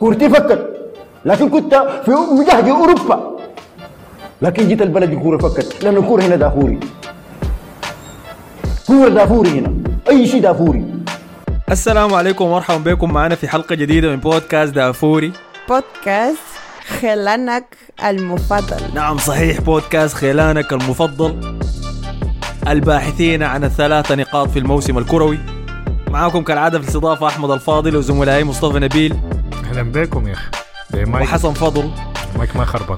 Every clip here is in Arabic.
كورتي فكت. لكن كنت في مجهد أوروبا. لكن جيت البلد الكوره فكت. لأن الكوره هنا دافوري. كورة دافوري هنا. أي شيء دافوري. السلام عليكم ومرحبا بكم. معنا في حلقة جديدة من بودكاست دافوري. بودكاست خلانك المفضل. نعم صحيح. بودكاست خيلانك المفضل. الباحثين عن الثلاثة نقاط في الموسم الكروي. معاكم كالعادة في الاستضافة أحمد الفاضل وزملائي مصطفى نبيل. أهلا بكم يا أخي. مايك وحسن فضل. مايك ما خربان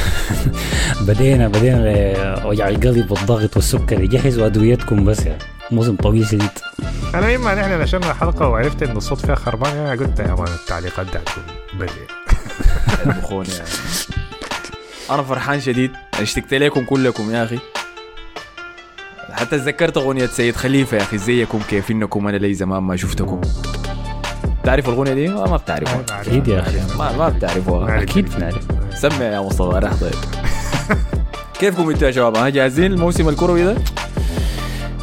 بدينا بدينا وجع القلب والضغط والسكر. يجهز وادويتكم بس يعني موسم طويل شديد أنا إما نحن نشرنا الحلقة وعرفت إن الصوت فيها خربان أنا قلت يا مان التعليقات دي هتكون بدري المخون يعني أنا فرحان شديد. اشتقت لكم كلكم يا أخي. حتى تذكرت أغنية سيد خليفة يا أخي ازيكم كيف إنكم أنا لي زمان ما شفتكم. تعرف الأغنية دي؟ ما ما بتعرفها أكيد يا أخي. ما ما بتعرفوها. أكيد. بنعرف سمع يا مصطفى راح طيب. كيفكم أنتوا يا شباب؟ ها جاهزين؟ الموسم الكروي ده؟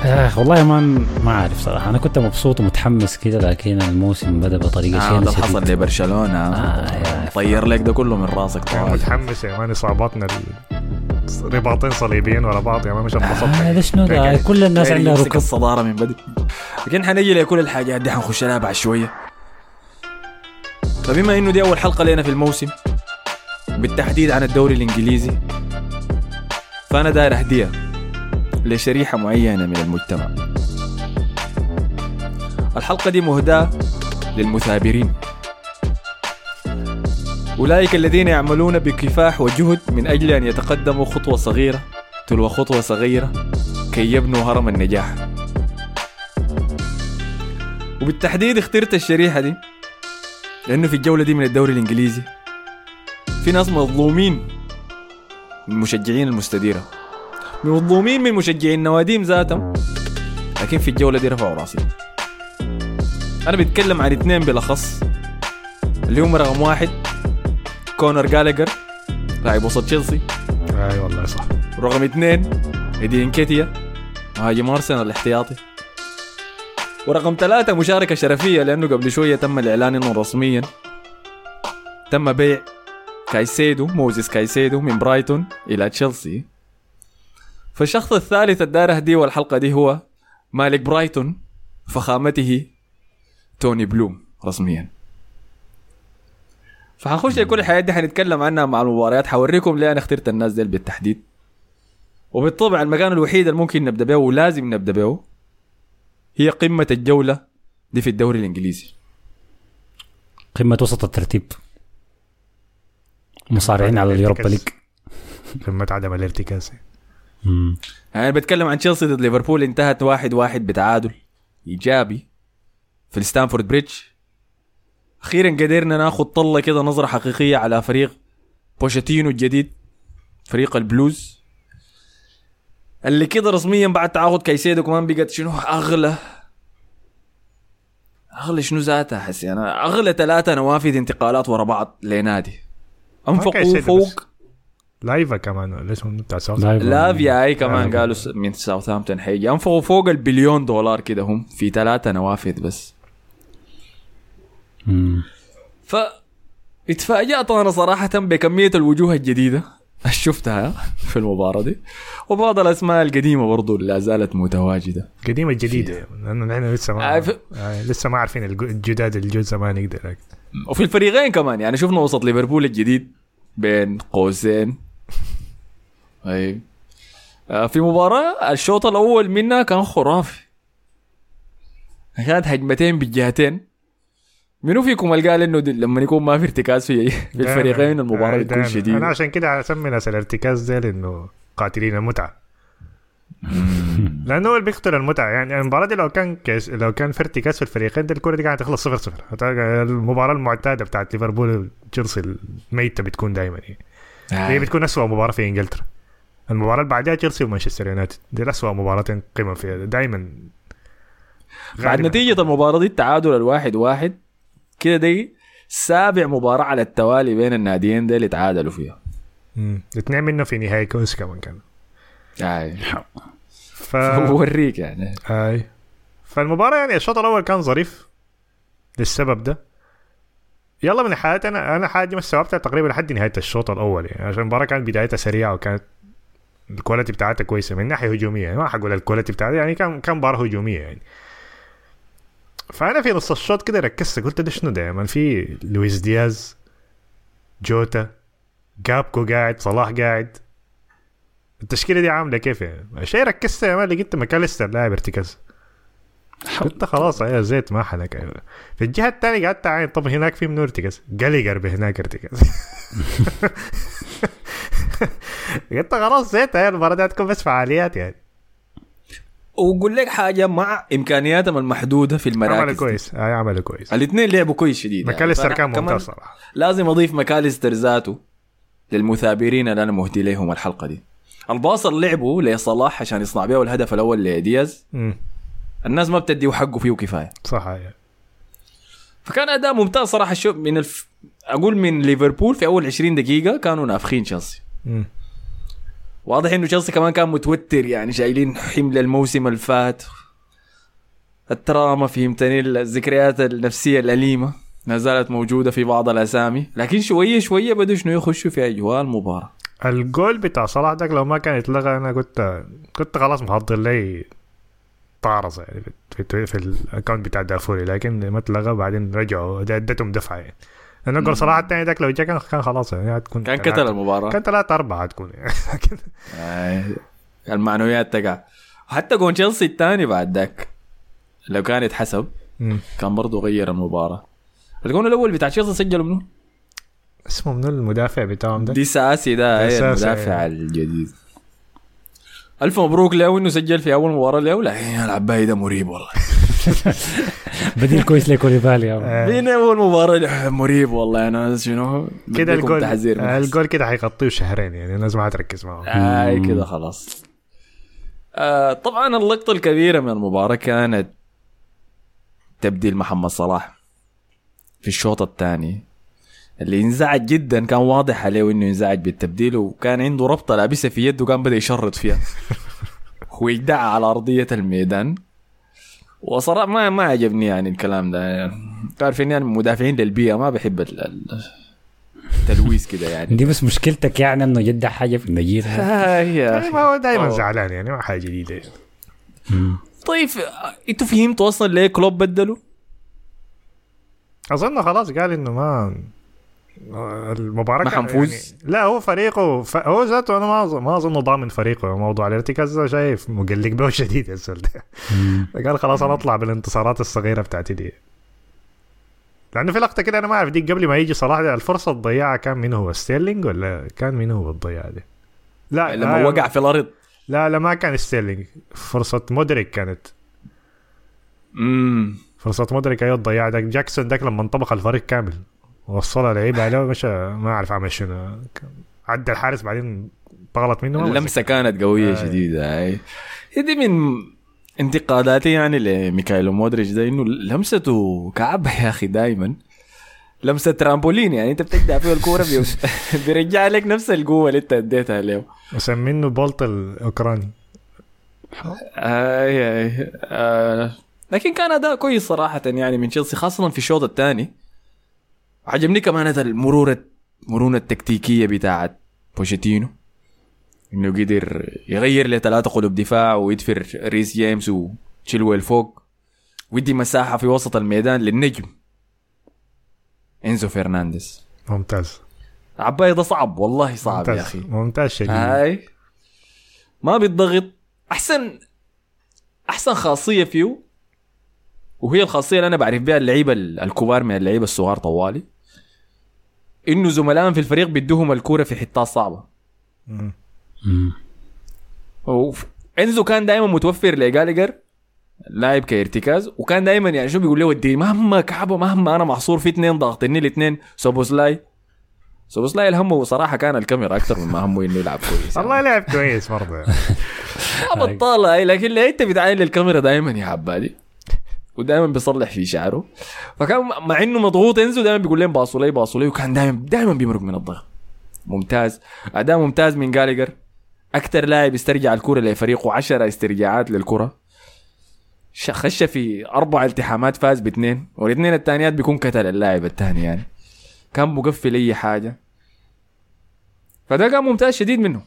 آه والله ما ما عارف صراحة. أنا كنت مبسوط ومتحمس كده لكن الموسم بدأ بطريقة آه اللي حصل لبرشلونة. آه، طير لك ده كله من راسك طوال. متحمس يا مان إصاباتنا ال- رباطين صليبيين ورا بعض يا مان مش انبسطت. آه ده؟ شنو ده كل الناس عندها يمسك ركب الصدارة من بدري. لكن حنجي لكل الحاجات دي حنخش لها بعد شوية. فبما إنه دي أول حلقة لنا في الموسم بالتحديد عن الدوري الإنجليزي فأنا داير أهديها لشريحة معينة من المجتمع. الحلقة دي مهداة للمثابرين. أولئك الذين يعملون بكفاح وجهد من أجل أن يتقدموا خطوة صغيرة تلو خطوة صغيرة كي يبنوا هرم النجاح. وبالتحديد اخترت الشريحة دي لأنه في الجولة دي من الدوري الإنجليزي. في ناس مظلومين من مشجعين المستديرة. مظلومين من مشجعين النواديم ذاتهم. لكن في الجولة دي رفعوا راسي. أنا بتكلم عن اثنين بالأخص. اللي هم رقم واحد كونر جالجر لاعب وسط تشيلسي. أي والله صح. ورقم اثنين ايدي انكيتيا مهاجم أرسنال الاحتياطي. ورقم ثلاثة مشاركة شرفية لأنه قبل شوية تم الإعلان إنه رسميا. تم بيع كايسيدو موزيس كايسيدو من برايتون إلى تشيلسي. فالشخص الثالث الدار دي والحلقة دي هو مالك برايتون فخامته توني بلوم رسميا. فحنخش لكل الحاجات دي حنتكلم عنها مع المباريات. حوريكم ليه أنا اخترت الناس ديل بالتحديد. وبالطبع المكان الوحيد اللي ممكن نبدأ به ولازم نبدأ به هي قمة الجولة دي في الدوري الإنجليزي. قمة وسط الترتيب. مصارعين على اليوروبا ليج. قمة عدم الارتكاز. يعني أنا بتكلم عن تشيلسي ضد ليفربول انتهت واحد واحد بتعادل إيجابي في الستانفورد بريدج. أخيرا قدرنا ناخذ طلة كده نظرة حقيقية على فريق بوشيتينو الجديد فريق البلوز. اللي كده رسميا بعد تعاقد كايسيدو كمان بقت شنو؟ أغلى. أغلى شنو ذاتها؟ حسي أنا أغلى ثلاثة نوافذ انتقالات ورا بعض لنادي. انفقوا فوق لايفا كمان ولا اسمه بتاع ساوث لايف- لافيا أي كمان. قالوا س- من ساوثهامبتون حيجي. انفقوا فوق البليون دولار كده هم في ثلاثة نوافذ بس. ف اتفاجأت أنا صراحة بكمية الوجوه الجديدة. اللي شفتها في المباراة دي. وبعض الأسماء القديمة برضو اللي لا زالت متواجدة. قديمة جديدة. لأنه نحن لسه ما عارف- آه، لسه ما عارفين الج- الجداد الجزء ما نقدر. وفي الفريقين كمان. يعني شفنا وسط ليفربول الجديد بين قوسين. اي آه، في مباراة الشوط الأول منها كان خرافي. كانت هجمتين بالجهتين. منو فيكم اللي قال إنه لما يكون ما في ارتكاز في في الفريقين المباراة آه، بتكون. شديدة. أنا عشان كده أسمي ناس الارتكاز ديل إنه قاتلين المتعة. لأنه هو اللي بيقتل المتعة. يعني المباراة دي لو كان كيس لو كان في ارتكاز في الفريقين دي الكرة دي كانت تخلص 0 0 المباراة المعتادة بتاعت ليفربول تشيلسي الميتة بتكون دائما هي. هي بتكون اسوء مباراة في إنجلترا. المباراة اللي بعدها تشيلسي ومانشستر يونايتد. دي اسوء مباراتين قمم فيها. دائما بعد نتيجة المباراة دي التعادل الواحد واحد. كده دي سابع مباراة على التوالي بين الناديين دي اللي تعادلوا فيها. مم. اثنين منه في نهائي كوس كمان كان. أي. ف بوريك يعني. أي. فالمباراة يعني الشوط الأول كان ظريف للسبب ده. يلا من حياتي أنا أنا حاجة ما استوعبتها تقريبا لحد نهاية الشوط الأول يعني. عشان المباراة كانت بدايتها سريعة وكانت ال quality بتاعتها كويسة. من ناحية هجومية يعني ما حقول ال quality بتاعتها يعني كان كان مباراة هجومية يعني. فأنا في نص الشوط كده ركزت قلت ده شنو ده؟ man في لويس دياز جوتا جابكو قاعد صلاح قاعد. التشكيلة دي عاملة كيف يعني؟ شيء ركزت يا مان لقيت ماكاليستر لاعب ارتكاز. قلت خلاص يا زيت ما حنك أيوة. في الجهة الثانية قعدت أعاين طب هناك في منو ارتكاز؟ جاليجر بهناك ارتكاز. قلت خلاص زيت المباراة دي هتكون بس فعاليات يعني. وقول لك حاجة مع إمكانياتهم المحدودة في عمله المراكز كويس هاي عمله كويس. الاثنين لعبوا كويس شديد. يعني. ماكاليستر فأنا كان ممتاز صراحة. لازم أضيف ماكاليستر ذاته للمثابرين اللي أنا مهدي لهم الحلقة دي. الباص اللي لعبه لصلاح عشان يصنع بيه الهدف الأول لدياز. الناس ما بتديه حقه فيه كفايه صح هاي فكان أداء ممتاز صراحة. شو من الف... أقول من ليفربول في أول 20 دقيقة كانوا نافخين تشيلسي. واضح إنه تشيلسي كمان كان متوتر يعني شايلين حمل الموسم اللي فات التراما فهمتني؟ الذكريات النفسية الأليمة ما زالت موجودة في بعض الأسامي. لكن شوية شوية بدوا شنو يخشوا في اجواء المباراه الجول بتاع صلاح ده لو ما كان يتلغى أنا كنت كنت خلاص محضر لي طارص يعني في, في, الأكونت بتاع دافوري لكن ما اتلغى بعدين رجعوا ده ادتهم دفعة يعني. لأنه جول صلاح الثاني ذاك لو جا كان كان خلاص يعني هتكون كان قتل المباراة. كان ثلاثة أربعة هتكون يعني. آه، المعنويات تقع. حتى جون تشيلسي الثاني بعد ذاك لو كان يتحسب مم. كان برضه غير المباراة. الجون الأول بتاع تشيلسي سجله منه اسمه منو المدافع بتاعهم ده؟ دي ساسي ده ساسي، المدافع. الجديد. ألف مبروك له إنه سجل في أول مباراة له لكن العباي ده مريب والله. بديل كويس لكوليبالي مان. آه، أول مباراة مريب والله أنا شنو؟ كده الجول. الجول كده حيغطيه شهرين يعني الناس ما حتركز معه. أي كده خلاص. آه طبعا اللقطة الكبيرة من المباراة كانت تبديل محمد صلاح في الشوط الثاني اللي انزعج جدا كان واضح عليه إنه انزعج بالتبديل وكان عنده ربطة لابسها في يده وكان بدأ يشرط فيها. ويدعى على أرضية الميدان. وصراحة ما ما عجبني يعني الكلام ده يعني تعرف اني أنا من مدافعين للبيئه ما بحب ال- ال- التلويث كده يعني دي بس مشكلتك يعني إنه يدع حاجة في النجيل آه يا يعني. ما هو دائما. زعلان يعني ما حاجة جديدة. طيب أنتوا فهمتوا أصلا ليه كلوب بدلوا؟ أظن خلاص قال إنه ما المباراة ما حنفوز؟ يعني لا هو فريقه ف... هو ذاته أنا ما أظن... ما أظن ضامن فريقه موضوع. الارتكاز ده شايف مقلق به شديد يا الزول ده قال خلاص أنا أطلع بالانتصارات الصغيرة بتاعتي دي. لأنه في لقطة كده أنا ما أعرف دي قبل ما يجي صلاح الفرصة الضيعه كان من هو ستيرلينج ولا كان من هو الضيعه دي؟ لا لما لا وقع في الأرض. لا لا ما كان ستيرلينج. فرصة مودريك كانت. امم فرصة مودريك أيوه الضياع ده. جاكسون داك لما انطبق الفريق كامل. وصلها لعيب عليه مشى ما أعرف عمل شنو. عدى الحارس بعدين طغلت منه. اللمسة كانت قوية آه. شديدة هاي. دي من انتقاداتي يعني لميكايلو مودريك ده إنه لمسته كعبه يا أخي دائما لمسة ترامبولين يعني أنت بتجدع فيه الكورة بي- بيرجع لك نفس القوة اللي أنت أديتها له مسمينه بولت الأوكراني. آي آي آه. لكن كان أداء كويس صراحة يعني من تشيلسي خاصة في الشوط الثاني. عجبني كمان هذا المرونه المرونه التكتيكية بتاعت بوكيتينو إنه قدر يغير لثلاثة قلوب دفاع ويدفر ريس جيمس وتشيلويل فوق ويدي مساحة في وسط الميدان للنجم. إنزو فرنانديز. ممتاز. عباية ده صعب. والله صعب ممتاز. يا أخي. ممتاز شديد. هاي. ما بيتضغط. أحسن أحسن خاصية فيه وهي الخاصية اللي أنا بعرف بها اللعيبة ال- الكبار من اللعيبة الصغار طوالي. إنه زملائهم في الفريق بيدوهم الكورة في حتات صعبة. إنزو كان دائما متوفر لجالاجر لاعب كارتكاز وكان دائما يعني شو بيقول له ودي مهما كعبه مهما أنا محصور في اثنين ضاغطيني الاثنين. سوبوسلاي سوبوسلاي الهمه صراحة كان الكاميرا أكثر مما همه إنه يلعب كويس. يعني. والله لعب كويس برضه. هاي لكن ليه انت بتعاين للكاميرا دائما يا عبادي. ودائما بيصلح في شعره. فكان مع إنه مضغوط انزو دائما بيقول لهم باصوا لي باصوا لي وكان دائما دائما بيمرق من الضغط. ممتاز. أداء ممتاز من جالجر أكثر لاعب استرجع الكرة لفريقه 10 استرجاعات للكرة. خش في أربع التحامات فاز باثنين. والاثنين الثانيات بيكون كتل اللاعب الثاني يعني. كان مقفل اي حاجة. فده كان ممتاز شديد منه.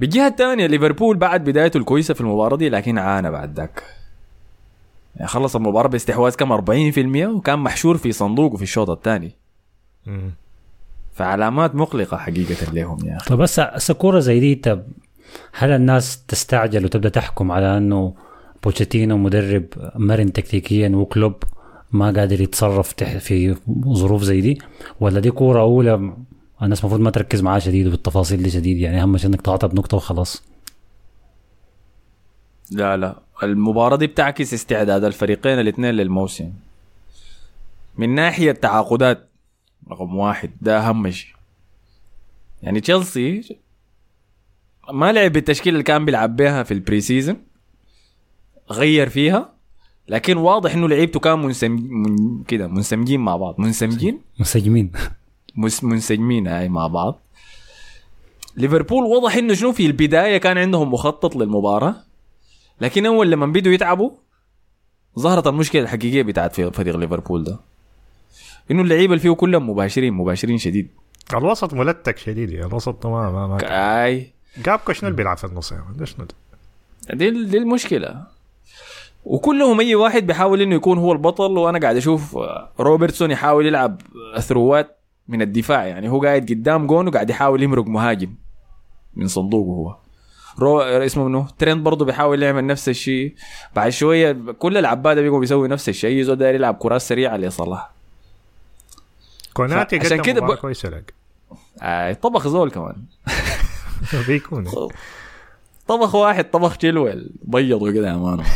بالجهة الثانية ليفربول بعد بدايته الكويسة في المباراة دي لكن عانى بعد ذاك. خلص المباراه باستحواذ كم 40% وكان محشور في صندوقه في الشوط الثاني. فعلامات مقلقة حقيقة لهم يا أخي. طب بس هسه كورة زي دي طب هل الناس تستعجل وتبدأ تحكم على إنه بوتشيتينو مدرب مرن تكتيكيا وكلوب ما قادر يتصرف تح- في ظروف زي دي؟ ولا دي كورة أولى الناس المفروض ما تركز معاه شديد وبالتفاصيل دي شديد؟ يعني اهم شيء انك تعطى بنقطه وخلاص. لا لا. المباراة دي بتعكس استعداد الفريقين الاثنين للموسم. من ناحية تعاقدات رقم واحد ده أهم شيء. يعني تشيلسي ما لعب بالتشكيلة اللي كان بيلعب بيها في ال pre-season غير فيها لكن واضح إنه لعيبته كان منسم من كده منسمجين مع بعض. منسمجين؟ منسجمين. منسجمين هاي مع بعض. ليفربول وضح إنه شنو في البداية كان عندهم مخطط للمباراة. لكن أول لما بدوا يتعبوا ظهرت المشكلة الحقيقية بتاعت فريق ليفربول ده. إنه اللعيبة اللي فيه كلهم مباشرين مباشرين شديد. الوسط ملتك شديد يعني الوسط ما ما ما أي. جابكو شنو اللي بيلعب في النص يعني شنو؟ دي, دي المشكلة. وكلهم أي واحد بيحاول إنه يكون هو البطل وأنا قاعد أشوف روبرتسون يحاول يلعب ثروات من الدفاع يعني. هو قاعد قدام جون وقاعد يحاول يمرق مهاجم من صندوقه هو. رو اسمه منه ترند برضه بيحاول يعمل نفس الشيء. بعد شوية كل العباده بيقوم بيسوي نفس الشيء. يزو داير يلعب كرات سريعة لصلاح كوناتي عشان كده ب- كويسة لك. آه طبخ زول كمان. بيكون. طبخ واحد طبخ جلويل. بيضوا كده يا مان.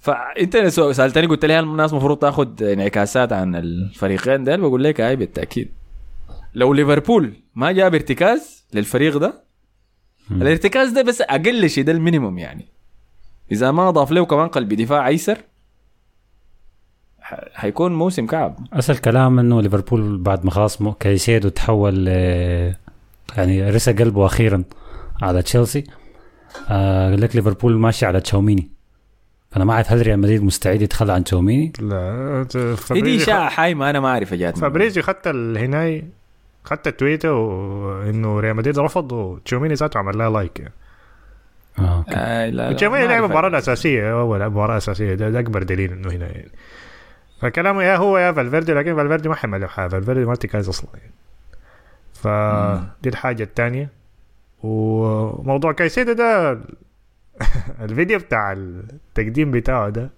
فأنت سألتني قلت لي هل الناس المفروض تاخذ انعكاسات عن الفريقين ديل؟ بقول لك هاي بالتأكيد. لو ليفربول ما جاب ارتكاز للفريق ده الارتكاز ده بس أقل شيء ده ال minimum يعني. إذا ما أضاف له كمان قلب دفاع أيسر حيكون موسم كعب. اسهل كلام إنه ليفربول بعد ما خلاص كايسيدو تحول آه، يعني رسى قلبه أخيرا على تشيلسي. آه، قال لك ليفربول ماشي على تشاوميني. فانا ما أعرف هل ريال مدريد مستعد يتخلى عن تشاوميني؟ لا دي فابريزي اشاعه حايمة أنا ما أعرف جات. فابريزي خدت الهناي خدت التويتر وإنه ريال مدريد رفض وتشوميني ذاته عمل لها لايك يعني آه أوكي. آه لا تشوميني لعب أعرف. مباراة أساسية أول مباراة أساسية. ده, ده أكبر دليل إنه هنا يعني. فكلامه يا هو يا فالفيردي لكن فالفيردي ما حمل له حاجة. فالفيردي ما ارتكاز أصلا يعني. فدي الحاجة الثانية. وموضوع كايسيدو ده الفيديو بتاع التقديم بتاعه ده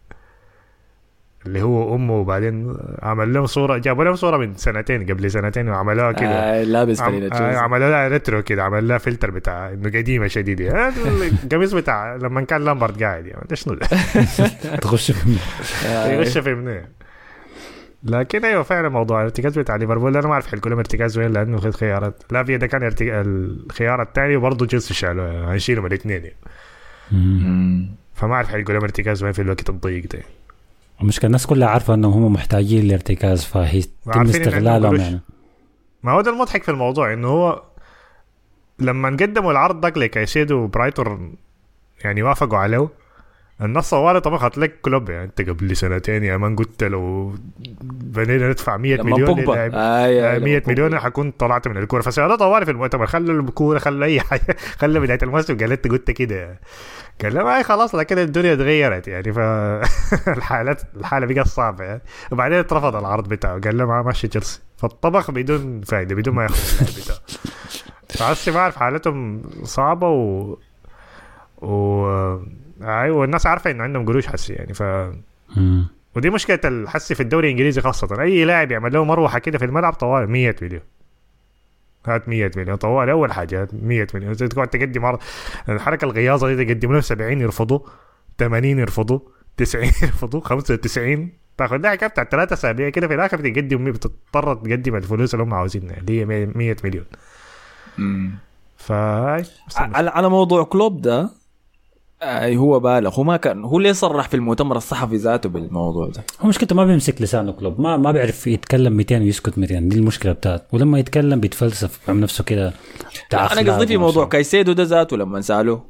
اللي هو أمه وبعدين عمل لهم صورة جابوا لهم صورة من سنتين قبل سنتين وعملوها كده. آه لابس عم... آه،. عملوا لها retro كده عمل لها فلتر بتاع إنه قديمة شديدة. آه، القميص بتاع لما كان لامبارد قاعد يعني ده شنو ده. تخش في يغش في منين. لكن أيوه فعلا موضوع الارتكاز بتاع ليفربول أنا ما أعرف حيكون لهم ارتكاز وين لأنه خد خيارات. لافيا ده كان ارتك... الخيار الثاني وبرضه تشيلسي شالوه هنشيلهم الاثنين يعني. فما أعرف حيكون لهم ارتكاز وين في الوقت الضيق ده. المشكلة الناس كلها عارفة إنهم هم محتاجين لارتكاز فهي عندهم استغلالهم. يعني ما هو ده المضحك في الموضوع إنه هو لما قدموا العرض ده لكايسيدو وبرايتون يعني وافقوا عليه النص طوالي طبخت لك كلوب يعني انت قبل سنتين يا مان قلت لو بنينا ندفع 100 لما مليون للاعب. آه آه، 100 مليون حكون طلعت من الكورة. فسألوه طوالي في المؤتمر خلوا الكورة خلوا أي حاجة. خلوا بداية الموسم قال أنت قلت كده. قال له أي خلاص لكن الدنيا اتغيرت يعني فالحالات الحالة بقت صعبة يعني وبعدين اترفض العرض بتاعه. قال له ما ماشي تشيلسي. فالطبخ بدون فائده بدون ما ياخذ اللاعب بتاعه. فحسي ما أعرف حالتهم صعبة و و أيوه الناس عارفة انه عندهم قروش حسي يعني ف. ودي مشكلة الحسي في الدوري الإنجليزي خاصة. أي لاعب يعمل له مروحة كده في الملعب طوال 100 مليون. هات 100 مليون. طوال أول حاجة هات 100 مليون. تقعد تقدم عرض الحركة الغياظة دي تقدم لهم 70 يرفضوا 80 يرفضوا 90 يرفضوا 95 تاخذ لها حكايه بتاعت ثلاثة أسابيع كده في الآخر بتقدم بتضطر تقدم الفلوس اللي هم عاوزينها اللي هي 100 مليون. على على موضوع كلوب ده آه هو بالغ. هو ما كان هو ليه صرح في المؤتمر الصحفي ذاته بالموضوع ده؟ هو مشكلته ما بيمسك لسانه كلوب. ما ما بيعرف يتكلم 200 ويسكت 200 دي المشكلة بتاعته. ولما يتكلم بيتفلسف بيعمل نفسه كده. أنا قصدي في موضوع. كايسيدو ده ذاته لما سألوه.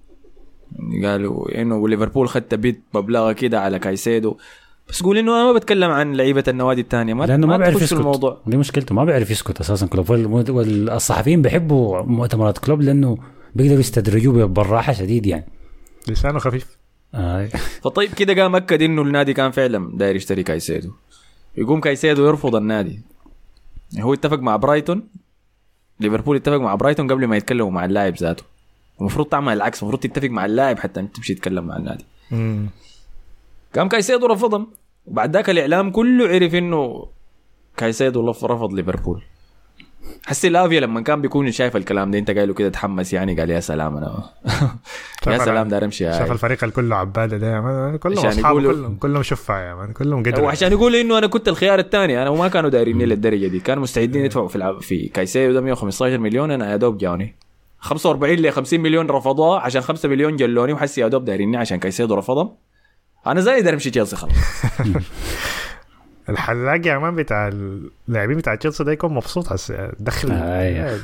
قالوا إنه ليفربول خت bid مبلغ كده على كايسيدو. بس قول إنه أنا ما بتكلم عن لعيبة النوادي الثانية ما لأنه ما, بيعرف تخش في يسكت. الموضوع. دي مشكلته. ما بيعرف يسكت أساسا كلوب. وال- والصحفيين بيحبوا مؤتمرات كلوب لأنه بيقدروا يستدرجوه بالراحة شديد يعني. لسانه خفيف. آه. فطيب كده قام أكد إنه النادي كان فعلا داير يشتري كايسيدو. يقوم كايسيدو يرفض النادي. هو اتفق مع برايتون. ليفربول اتفق مع برايتون قبل ما يتكلموا مع اللاعب ذاته. المفروض تعمل العكس المفروض تتفق مع اللاعب حتى أنت تمشي تتكلم مع النادي. مم. قام كايسيدو رفضهم. وبعد ذاك الإعلام كله عرف إنه كايسيدو لف- رفض ليفربول. حسي لافيا لما كان بيكون شايف الكلام ده أنت قايله كده تحمس يعني؟ قال يا سلام أنا. يا سلام دار امشي شاف. الفريق الكل عباده ده كلهم اصحابه كلهم كلهم شفع يا man. كلهم قدر وعشان يقول إنه أنا كنت الخيار الثاني أنا وما كانوا دايريني للدرجة دي. كانوا مستعدين يدفعوا في العب في كايسيدو ده 115 مليون أنا يا دوب جاوني 45 ل 50 مليون رفضوها عشان 5 مليون جلوني وحسي يا دوب دايريني عشان كايسيدو رفضهم. أنا زي داير امشي تشيلسي خلاص. الحلاق يا man بتاع اللاعبين بتاع تشيلسي ده يكون مبسوط هسه دخل آه.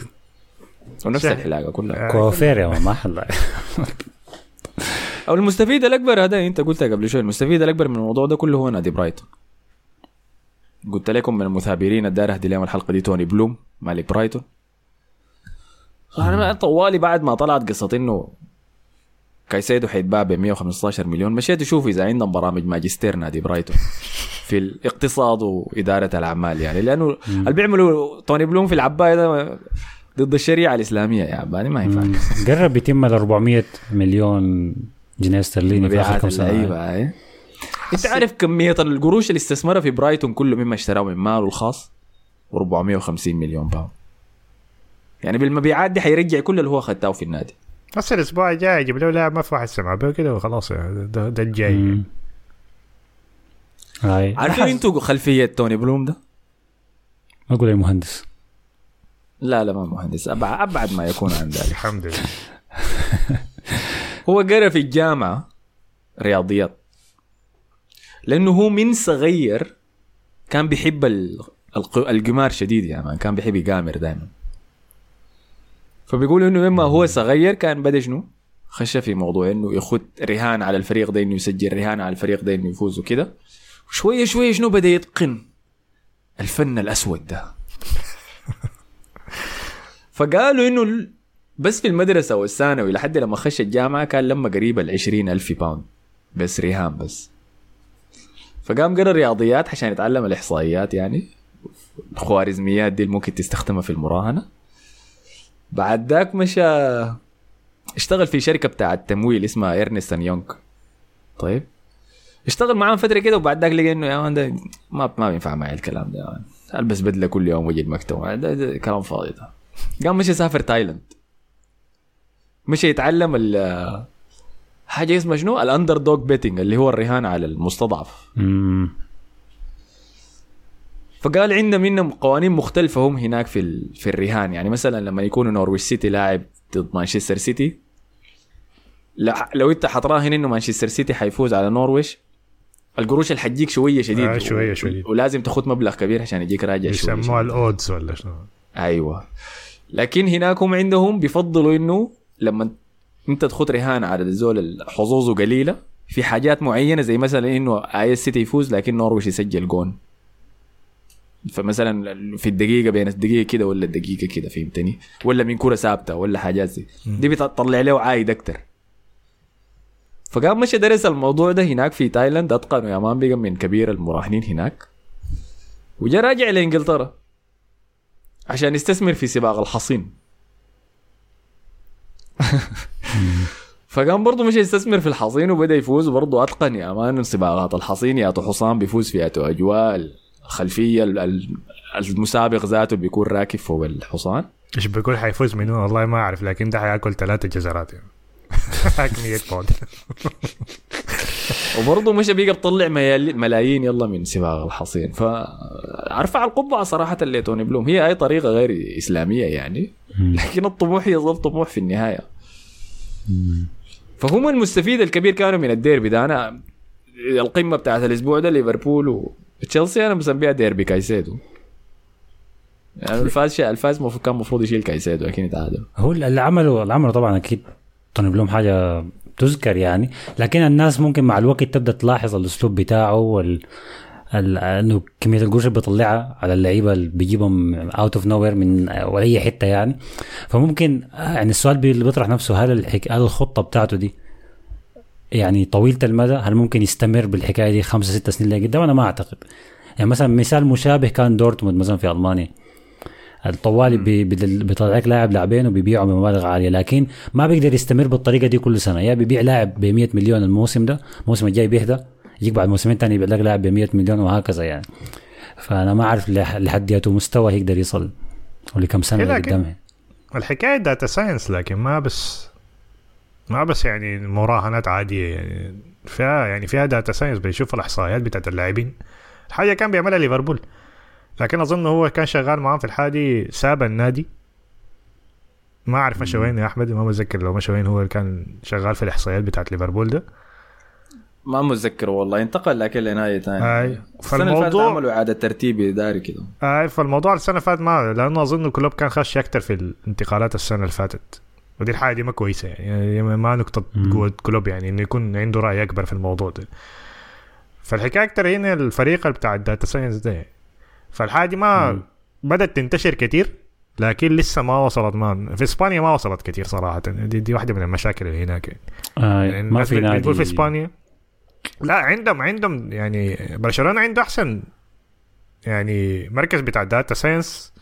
ونفس شايف. الحلاقة كلها آه. كوافير يا man ما حل أو المستفيد الأكبر هذا أنت قلتها قبل شوي المستفيد الأكبر من الموضوع ده كله هو نادي برايتون قلت لكم من المثابرين الدار اهدي اليوم الحلقة دي توني بلوم مالك برايتون أنا طوالي بعد ما طلعت قصة إنه كايسيدو حيتباع ب 115 مليون. مشيت أشوف إذا عندهم برامج ماجستير نادي برايتون في الاقتصاد وإدارة الأعمال يعني. لأنه اللي بيعملوا توني بلوم في العباية ده ضد الشريعة الإسلامية يا عباني ما ينفع. قرب يتم ال 400 مليون جنيه استرليني في آخر كم سنه اللعيبه هاي أنت عارف كمية القروش اللي استثمرها في برايتون كله مما اشتراه من ماله الخاص؟ 450 مليون pound يعني بالمبيعات دي حيرجع كل اللي هو خدته في النادي. بس الأسبوع الجاي يجيب له لاعب ما في واحد سمع به كده وخلاص يعني ده, ده الجاي. مم. هاي. عارفين أنتوا خلفية توني بلوم ده؟ ما أقول أي مهندس. لا لا ما مهندس. ابعد أبعد ما يكون عن ذلك. الحمد لله. هو قرأ في الجامعة رياضيات. لأنه هو من صغير كان بيحب ال- الق- القمار شديد يعني كان بيحب يقامر دائما فبيقول إنه لما هو صغير كان بدأ شنو؟ خش في موضوع إنه ياخذ رهان على الفريق ده إنه يسجل رهان على الفريق ده إنه يفوز وكده. وشويه شوية شنو بدأ يتقن؟ الفن الأسود ده. فقالوا إنه بس في المدرسة والثانوي لحد لما خش الجامعة كان لما قريب ال 20 ألف pound بس رهان بس. فقام قرأ رياضيات عشان يتعلم الإحصائيات يعني. الخوارزميات دي اللي ممكن تستخدمها في المراهنة. بعد ذاك مشى اشتغل في شركة بتاعة تمويل اسمها Ernst and Young طيب اشتغل معاهم فترة كده وبعد ذاك لقى إنه يا man ده ما ما بينفع معي الكلام ده. ألبس بدلة كل يوم واجي المكتب ده, ده كلام فاضي ده قام مشى سافر تايلاند مشى يتعلم ال حاجة اسمها شنو؟ ال underdog betting اللي هو الرهان على المستضعف مم. فقال عندنا منهم قوانين مختلفة هم هناك في ال... في الرهان. يعني مثلا لما يكونوا نورويش سيتي لاعب ضد مانشستر سيتي لا لو انت حتراهن إنه مانشستر سيتي حيفوز على نورويش القروش اللي حتجيك شوية شديد آه، شوية شديد. ولازم تاخذ مبلغ كبير عشان يجيك راجع شوية يسموها الأودز ولا شنو؟ أيوه. لكن هناك هم عندهم بيفضلوا إنه لما انت تخط رهان على الزول حظوظه قليلة في حاجات معينة زي مثلا إنه آي سيتي يفوز لكن نورويش يسجل جون. فمثلا في الدقيقة بين الدقيقة كده ولا الدقيقة كده فهمتني؟ ولا من كرة ثابتة ولا حاجات زي. دي بتطلع له عايد أكتر. فقام مشى درس الموضوع ده هناك في تايلاند أتقنوا يا man بقى من كبير المراهنين هناك. وجا راجع لإنجلترا. عشان يستثمر في سباق الحصين. فقام برضه مشى يستثمر في الحصين وبدأ يفوز برضه أتقن يا man سباقات الحصين يا حصان بيفوز فيها اجواء الخلفيه ال- ال- المسابق ذاته بيكون راكب فوق الحصان؟ إيش بيقول؟ حيفوز منو؟ والله ما أعرف لكن ده حياكل ثلاثة جزرات يعني. هاك 100 باوند وبرضه مش بيقى بطلع ملايين يلا من سباق الحصين. فارفع القبعة صراحة لتوني بلوم. هي أي طريقة غير إسلامية يعني لكن الطموح يظل طموح في النهاية. فهم المستفيد الكبير كانوا من الديربي ده. أنا القمة بتاعت الأسبوع ده ليفربول وتشيلسي أنا مسميها ديربي كايسيدو. يعني الفاز الفاز مفروض كان المفروض يشيل كايسيدو لكن تعادل. هو اللي عمله اللي عمله طبعا أكيد توني بلوم حاجة تذكر يعني. لكن الناس ممكن مع الوقت تبدأ تلاحظ الأسلوب بتاعه وال ال- إنه كمية القروش اللي بيطلعها على اللعيبة اللي بيجيبهم out of nowhere من ولا أي حتة يعني. فممكن آه، يعني السؤال اللي بيطرح نفسه هل الحك... هل الخطة بتاعته دي يعني طويلة المدى هل ممكن يستمر بالحكاية دي خمسة ستة سنين اللي قدام أنا ما أعتقد. يعني مثلا مثال مشابه كان دورتموند مثلا في ألمانيا. الطوالي بي- بيطلع لك لاعب لاعبين وبيبيعهم بمبالغ عالية لكن ما بيقدر يستمر بالطريقة دي كل سنة. يا بيبيع لاعب ب 100 مليون الموسم ده الموسم الجاي بيهدى يجيك بعد موسمين تاني يبيع لك لاعب ب 100 مليون وهكذا يعني. فأنا ما أعرف لح- لحد ياتو مستوى يقدر يصل ولكم سنة إيه قدامها الحكاية data science لكن ما بس ما بس يعني مراهنات عادية يعني فيها يعني فيها data science بيشوف الإحصائيات بتاعت اللاعبين. حاجة كان بيعملها ليفربول. لكن أظن هو كان شغال معاهم في الحاجة دي ساب النادي. ما أعرف مشى وين يا أحمد ما متذكر لو مشى وين هو اللي كان شغال في الإحصائيات بتاعت ليفربول ده. ما متذكر والله انتقل لكن لنادي ثاني أي السنة اللي فاتت فالموضوع عملوا إعادة ترتيب اداري كده. آه فالموضوع السنة اللي فاتت ما لأنه أظن كلوب كان خش أكثر في الانتقالات السنة اللي فاتت. ودي الحاجة دي ما كويسة يعني. يعني ما نقطة. قوة كلوب يعني إنه يكون عنده رأي أكبر في الموضوع ده. فالحكاية أكثر هنا الفريق بتاع ال data science ده. فالحاجة دي ما مم. بدأت تنتشر كتير لكن لسه ما وصلت ما في إسبانيا ما وصلت كتير صراحة. دي, دي واحدة من المشاكل اللي هناك يعني. آه يعني ما في نادي. بتقول في إسبانيا. لا عندهم عندهم يعني برشلونة عنده أحسن يعني مركز بتاع data science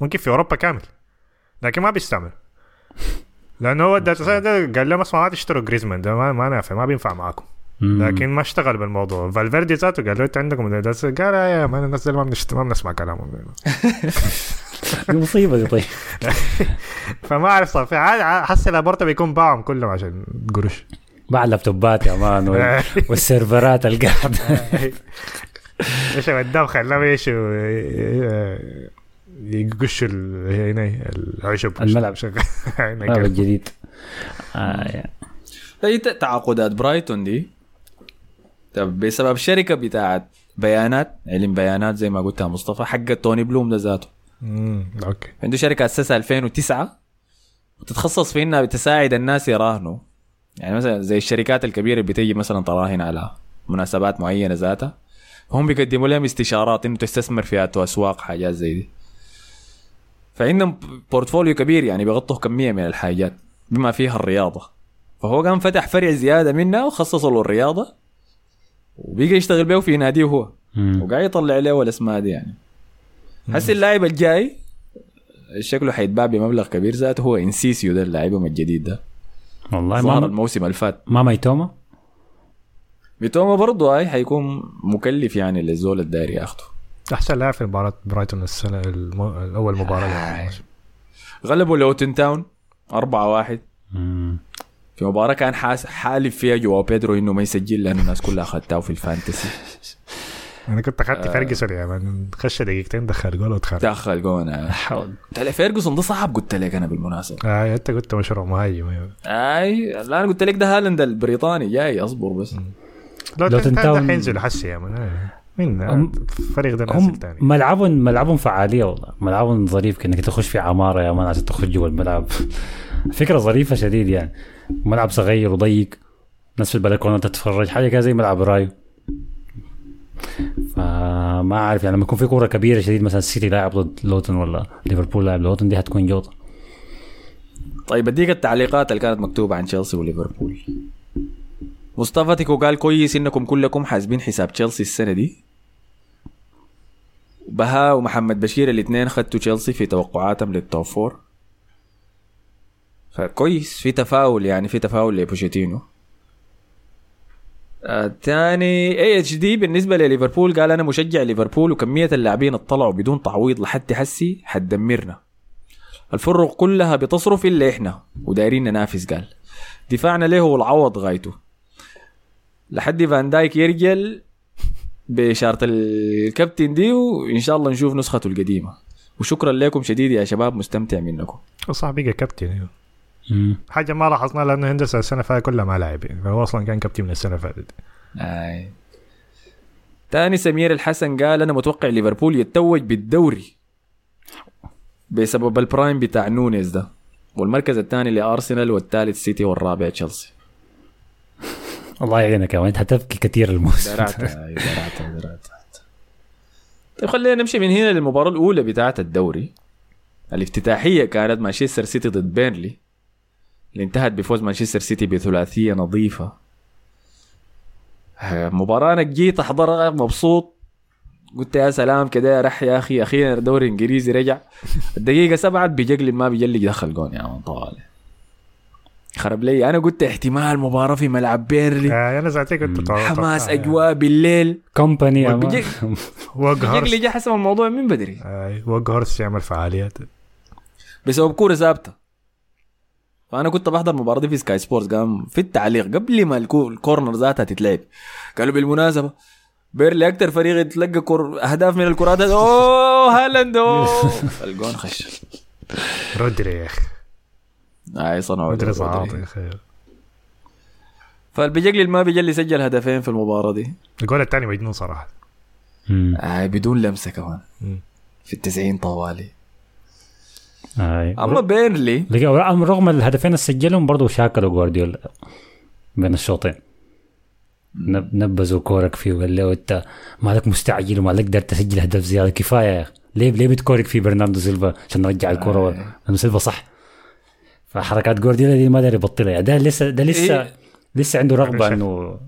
ممكن في أوروبا كامل لكن ما بيستعمل. لأنه هو ال data science ده قال لهم اسمعوا ما تشتروا جريزمان ده ما, ما نافع ما بينفع معاكم. لكن ما اشتغل بالموضوع. فالفيردي ذاته قال له أنت عندكم data قال يا ما الناس ما, بنشت... ما بنسمع كلامهم. مصيبة دي طيب. فما أعرف صار حس لابورتا بيكون باعهم كلهم عشان قروش. باع اللابتوبات يا man وال- والسيرفرات القاعدة. إيش وداه خلاه إيش ال- هنا العشب الملعب. شغال. الملعب. الجديد آه يا. هي ت- تعاقدات برايتون دي طب بسبب شركه بتاعت بيانات علم بيانات زي ما قلتها مصطفى حق توني بلوم ده ذاته امم okay عنده شركة اسسها 2009 وتتخصص في انها بتساعد الناس يراهنوا يعني مثلا زي الشركات الكبيرة اللي بتيجي مثلا تراهن على مناسبات معينة ذاتها هم بيقدموا لهم استشارات إنه تستثمر في أسواق حاجات زي دي فعندهم بورتفوليو كبير يعني بيغطوا كمية من الحاجات بما فيها الرياضة. فهو قام فتح فرع زيادة منها وخصصه له الرياضة وبيجي يشتغل به في ناديه هو. وقاعد يطلع له الاسماء دي يعني. هسه اللاعب الجاي شكله حيتباع بمبلغ كبير ذاته هو إنسيسيو ده اللاعبهم الجديد ده. والله ظهر ما الموسم اللي فات ما ميتوما ميتوما برضه هاي حيكون مكلف يعني للزول الداير ياخده. أحسن لاعب في مباراة برايتون السنة المو... الأول مباراة. له. غلبوا لوتن تاون 4 1 مم. في مباراة كان حاس حالف فيها جواو بيدرو إنه ما يسجل لأنه الناس كلها اخذتها في ال fantasy. أنا كنت اخذت فيرجسون يا man. خش دقيقتين دخل جول وتخرج دخل جون قلت لك فيرجسون ده صعب قلت لك أنا بالمناسبة. آه أنت قلت مشروع مهاجم أيوة. أي لا أنا قلت لك ده هالاند البريطاني. جاي أصبر بس. لو لوتن تنتهي تاون- حينزل حسي يا man. آه. مين؟ الفريق ده هم تاني. ملعبهم ملعبهم فعالية والله. ملعبهم ظريف كأنك تخش في عمارة يا man عشان تخش جوا الملعب. فكرة ظريفة شديد يعني. ملعب صغير وضيق ناس في البلكونة تتفرج حاجة كده زي ملعب رايو. فما اعرف يعني لما يكون في كورة كبيرة شديد مثلا السيتي لاعب ضد لوتن ولا ليفربول لاعب لوتن دي هتكون جوطة. طيب أديك التعليقات اللي كانت مكتوبة عن تشيلسي وليفربول. مصطفى تيكو قال كويس إنكم كلكم حاسبين حساب تشيلسي السنة دي. بها ومحمد بشير الاثنين خدتوا تشيلسي في توقعاتهم لل top four فكويس في تفاؤل يعني في تفاؤل لبوشيتينو. آه تاني اي اتش دي بالنسبة لليفربول قال أنا مشجع ليفربول وكمية اللاعبين اللي بدون تعويض لحد حسي حتدمرنا. الفرق كلها بتصرف إلا إحنا ودايرين ننافس قال. دفاعنا له هو العوض غايته. لحد فان دايك يرجع بشارة الكابتن دي وإن شاء الله نشوف نسخته القديمة. وشكرا لكم شديد يا شباب مستمتع منكم. صح بقى كابتن. حاجة ما لاحظناها لأنه هندرسون السنة فاتت كلها ما لعب يعني فهو أصلا كان كابتن من السنة فاتت. آي. تاني سمير الحسن قال أنا متوقع ليفربول يتوج بالدوري بسبب ال prime بتاع نونيز ده. والمركز الثاني لأرسنال والثالث سيتي والرابع تشيلسي. الله يعينك يا انت هتبكي كثير الموسم. درعتها أيوة، درعتها درعتها طيب خلينا نمشي من هنا للمباراة الأولى بتاعة الدوري. الافتتاحية كانت مانشستر سيتي ضد بيرنلي اللي انتهت بفوز مانشستر سيتي بثلاثية نظيفة. آه، مباراة أنا جيت أحضرها مبسوط. قلت يا سلام كده رح يا أخي أخيرا الدوري الإنجليزي رجع. الدقيقة سبعة بيجلي ما بيجلي دخل جون يا man طوالي خرب لي. أنا قلت احتمال مباراة في ملعب بيرنلي. آه أنا ساعتها كنت حماس أتوقع، أجواء بالليل. كومباني هورس جا حسب الموضوع من بدري. آه، ووج هورس يعمل فعاليات. بسبب كوره ثابتة. فأنا كنت بحضر المباراه دي في سكاي سبورتس قام في التعليق قبل ما الكو- الكورنر ذاتها تتلعب قالوا بالمناسبة بيرلي أكثر فريق يتلقى كور أهداف من الكرات. أوه هالاند أوه. الجون خش. رودري يا أخي أي صنعوا رودري. يا أخي. فالبيجلي ما بيجلي سجل هدفين في المباراة دي. الجول الثاني مجنون صراحة. مم. آي بدون لمسة كمان. مم. في التسعين طوالي. آي. أما بيرنلي. رغم الهدفين اللي سجلهم برضه شاكلوا جوارديولا بين الشوطين. نب- نبذوا كورك فيه وقال له أنت مالك مستعجل وما قدرت تسجل هدف زيادة. كفاية. يا أخي ليه ليه بتكورك في برناردو سيلفا؟ عشان نرجع الكورة برناردو سيلفا صح. فحركات جوارديولا دي ما داري يبطلها. يعني ده لسه ده لسه إيه. لسه عنده رغبة إنه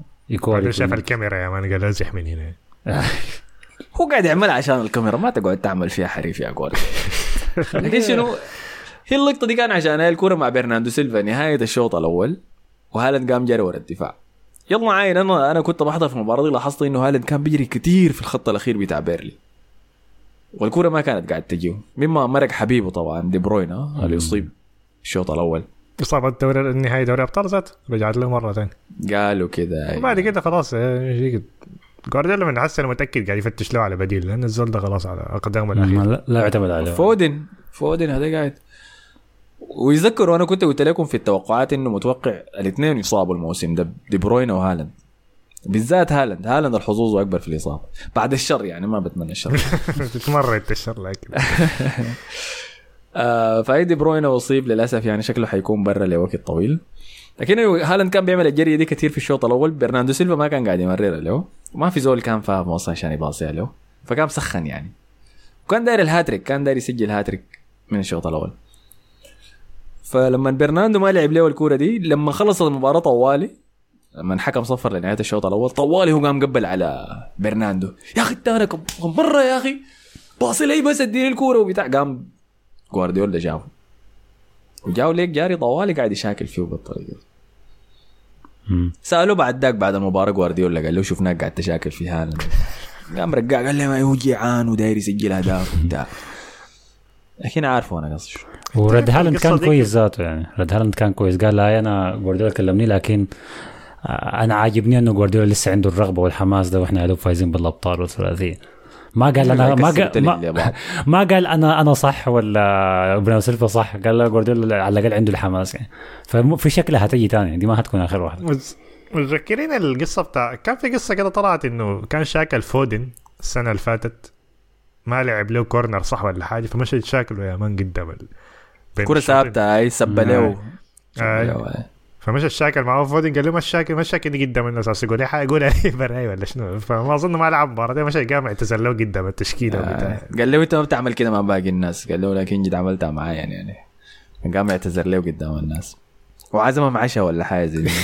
بعدين شاف الكاميرا يا man قال ازح من هنا. هو قاعد يعملها عشان الكاميرا ما تقعد تعمل فيها حريف يا جوارديولا. لكن شنو؟ هي اللقطة دي كان عشان هاي الكورة مع برناردو سيلفا نهاية الشوط الأول وهالاند قام جري ورا الدفاع. يلا عاين أنا أنا كنت بحضر في المباراه دي لاحظت إنه هالاند كان بيجري كتير في الخط الأخير بتاع بيرنلي. والكورة ما كانت قاعد تجيه مما مرق حبيبه طبعا دي بروين اللي أصيب. الشوط الأول. اصابه دوري النهائي دوري أبطال ذات رجعت له مرة ثانية. قالوا كده وبعد كده خلاص آه، جوارديولا من حسن متأكد قاعد يفتش له على بديل لأن الزول ده خلاص على أقدامه ما الأخير. لا, لا يعتمد عليه. فودن فودن هذا قاعد. ويذكروا أنا كنت قلت لكم في التوقعات إنه متوقع الاثنين يصابوا الموسم ده دي بروين وهالاند بالذات هالاند هالاند الحظوظ أكبر في الإصابة. بعد الشر يعني ما بتمنى الشر. تتمرد الشر لكن. آه فاي دي بروين اصيب للأسف يعني شكله حيكون برا لوقت طويل. لكن هالاند كان بيعمل الجريه دي كثير في الشوط الأول. برناردو سيلفا ما كان قاعد يمررها له. ما في زول كان فاهم أصلا عشان يباصيها له. فكان مسخن يعني. وكان داير الهاتريك كان داير يسجل هاتريك من الشوط الأول. فلما برناردو ما لعب له الكورة دي لما خلصت المباراة طوالي لما الحكم صفر لنهاية الشوط الأول طوالي هو قام قبل على برناردو يا أخي كم مرة يا أخي؟ باصي لي بس اديني الكورة. وبتاع قام جوارديولا جابه. وجاو ليك جاري طوالي قاعد يشاكل فيه بالطريقة. سألوه بعد ذاك بعد المباراة جوارديولا قال له شفناك قاعد تشاكل في هالاند قام رجع قال لي ما هو جيعان وداير يسجل أهداف وبتاع. لكن عارفه أنا قصدي شو. ورد هالاند كان كويس ذاته يعني. رد هالاند كان كويس. قال لا أنا جوارديولا كلمني لكن أنا عاجبني إنه جوارديولا لسه عنده الرغبة والحماس ده وإحنا يا فايزين بالأبطال والثلاثيه ما قال أنا ما قال ما. ما قال أنا أنا صح ولا برناردو سيلفا صح قال لا جوارديولا على الأقل عنده الحماس يعني ففي شكلها هتجي تاني دي ما هتكون آخر واحدة متذكرين القصة بتاع كان في قصة كده طلعت إنه كان شاكل فودن السنة اللي فاتت ما لعب له كورنر صح ولا حاجة فمشى يتشاكلوا يا مان قدام الشوطين. ثابتة هاي سبه له. فمشى الشاكل معه فودن قال له ما الشاكل ما الشاكل دي قدام الناس. أصل يقول إيه يقول عليه براي ولا شنو فما أظن ما لعب مباراة. دي مشى قام اعتذر له قدام التشكيلة وبتاع. قال له أنت ما بتعمل كده مع باقي الناس. قال له لكن جد عملتها معايا يعني يعني. قام يعتذر له قدام الناس. وعزمهم عشاء ولا حاجة زي دي؟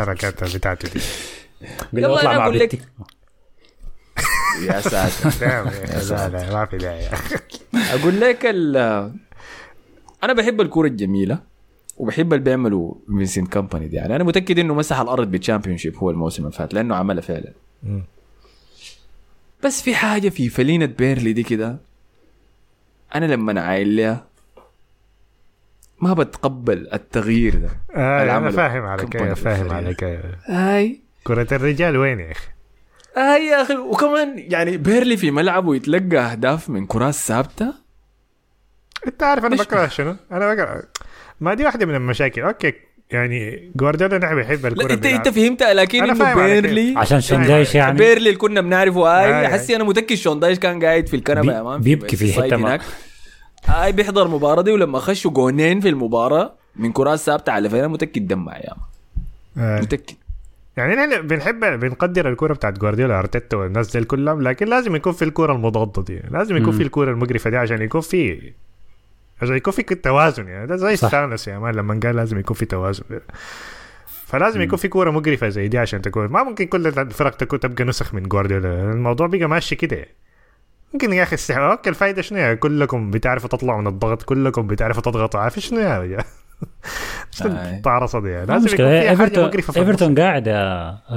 آه، بتاعته دي. قال له يلا مع أقول لك. يا ساتر. يا لا ما في داعي. أقول لك ال أنا بحب الكوره الجميلة. وبحب اللي بيعملوا فينسنت كومباني دي يعني أنا متأكد إنه مسح الأرض بال Championship هو الموسم اللي فات لأنه عملها فعلا مم. بس في حاجة في فانيلة بيرنلي دي كده أنا لما أعاين لها ما بتقبل التغيير ده آه أنا فاهم عليك أيوة، فاهم. عليك أيوة. هاي كرة الرجال وين يا أخي؟ هاي يا أخي وكمان يعني بيرنلي في ملعبه يتلقى أهداف من كرات ثابتة أنت عارف أنا بكره شنو؟ أنا بكره ما دي واحدة من المشاكل أوكي يعني جوارديولا نحن بيحب لا الكرة انت. إنت فهمتها لكن إنه بيرنلي عشان شون دايش يعني بيرنلي اللي كنا بنعرفه آي، هاي آي. حسي أنا متأكد شون دايش كان قاعد في الكنبة بي- يا man بيبكي في ما- هناك. هاي بيحضر المباراه دي ولما خشوا جونين في المباراة من كرات ثابتة على فين متأكد دمع يا man آه. متأكد يعني نحن بنحب بنقدر الكوره بتاعت جوارديولا أرتيتا والناس دي كلهم لكن لازم يكون في الكوره المضادة دي لازم يكون. في الكوره المقرفة دي عشان يكون في عشان يكون في توازن يعني ده زي. ثانوس يا man لما قال لازم يكون في توازن فلازم يكون في كوره مقرفه زي دي عشان تكون ما ممكن كل الفرق تكون تبقى نسخ من جوارديولا الموضوع بقى ماشي كده ممكن يا أخي استحواذ أوكي الفايده شنو يعني كلكم بتعرفوا تطلعوا من الضغط كلكم بتعرفوا تضغطوا عارف شنو آي. الطعرصه دي يعني لازم يكون في حاجة ايفرتون مقرفه. ايفرتون قاعد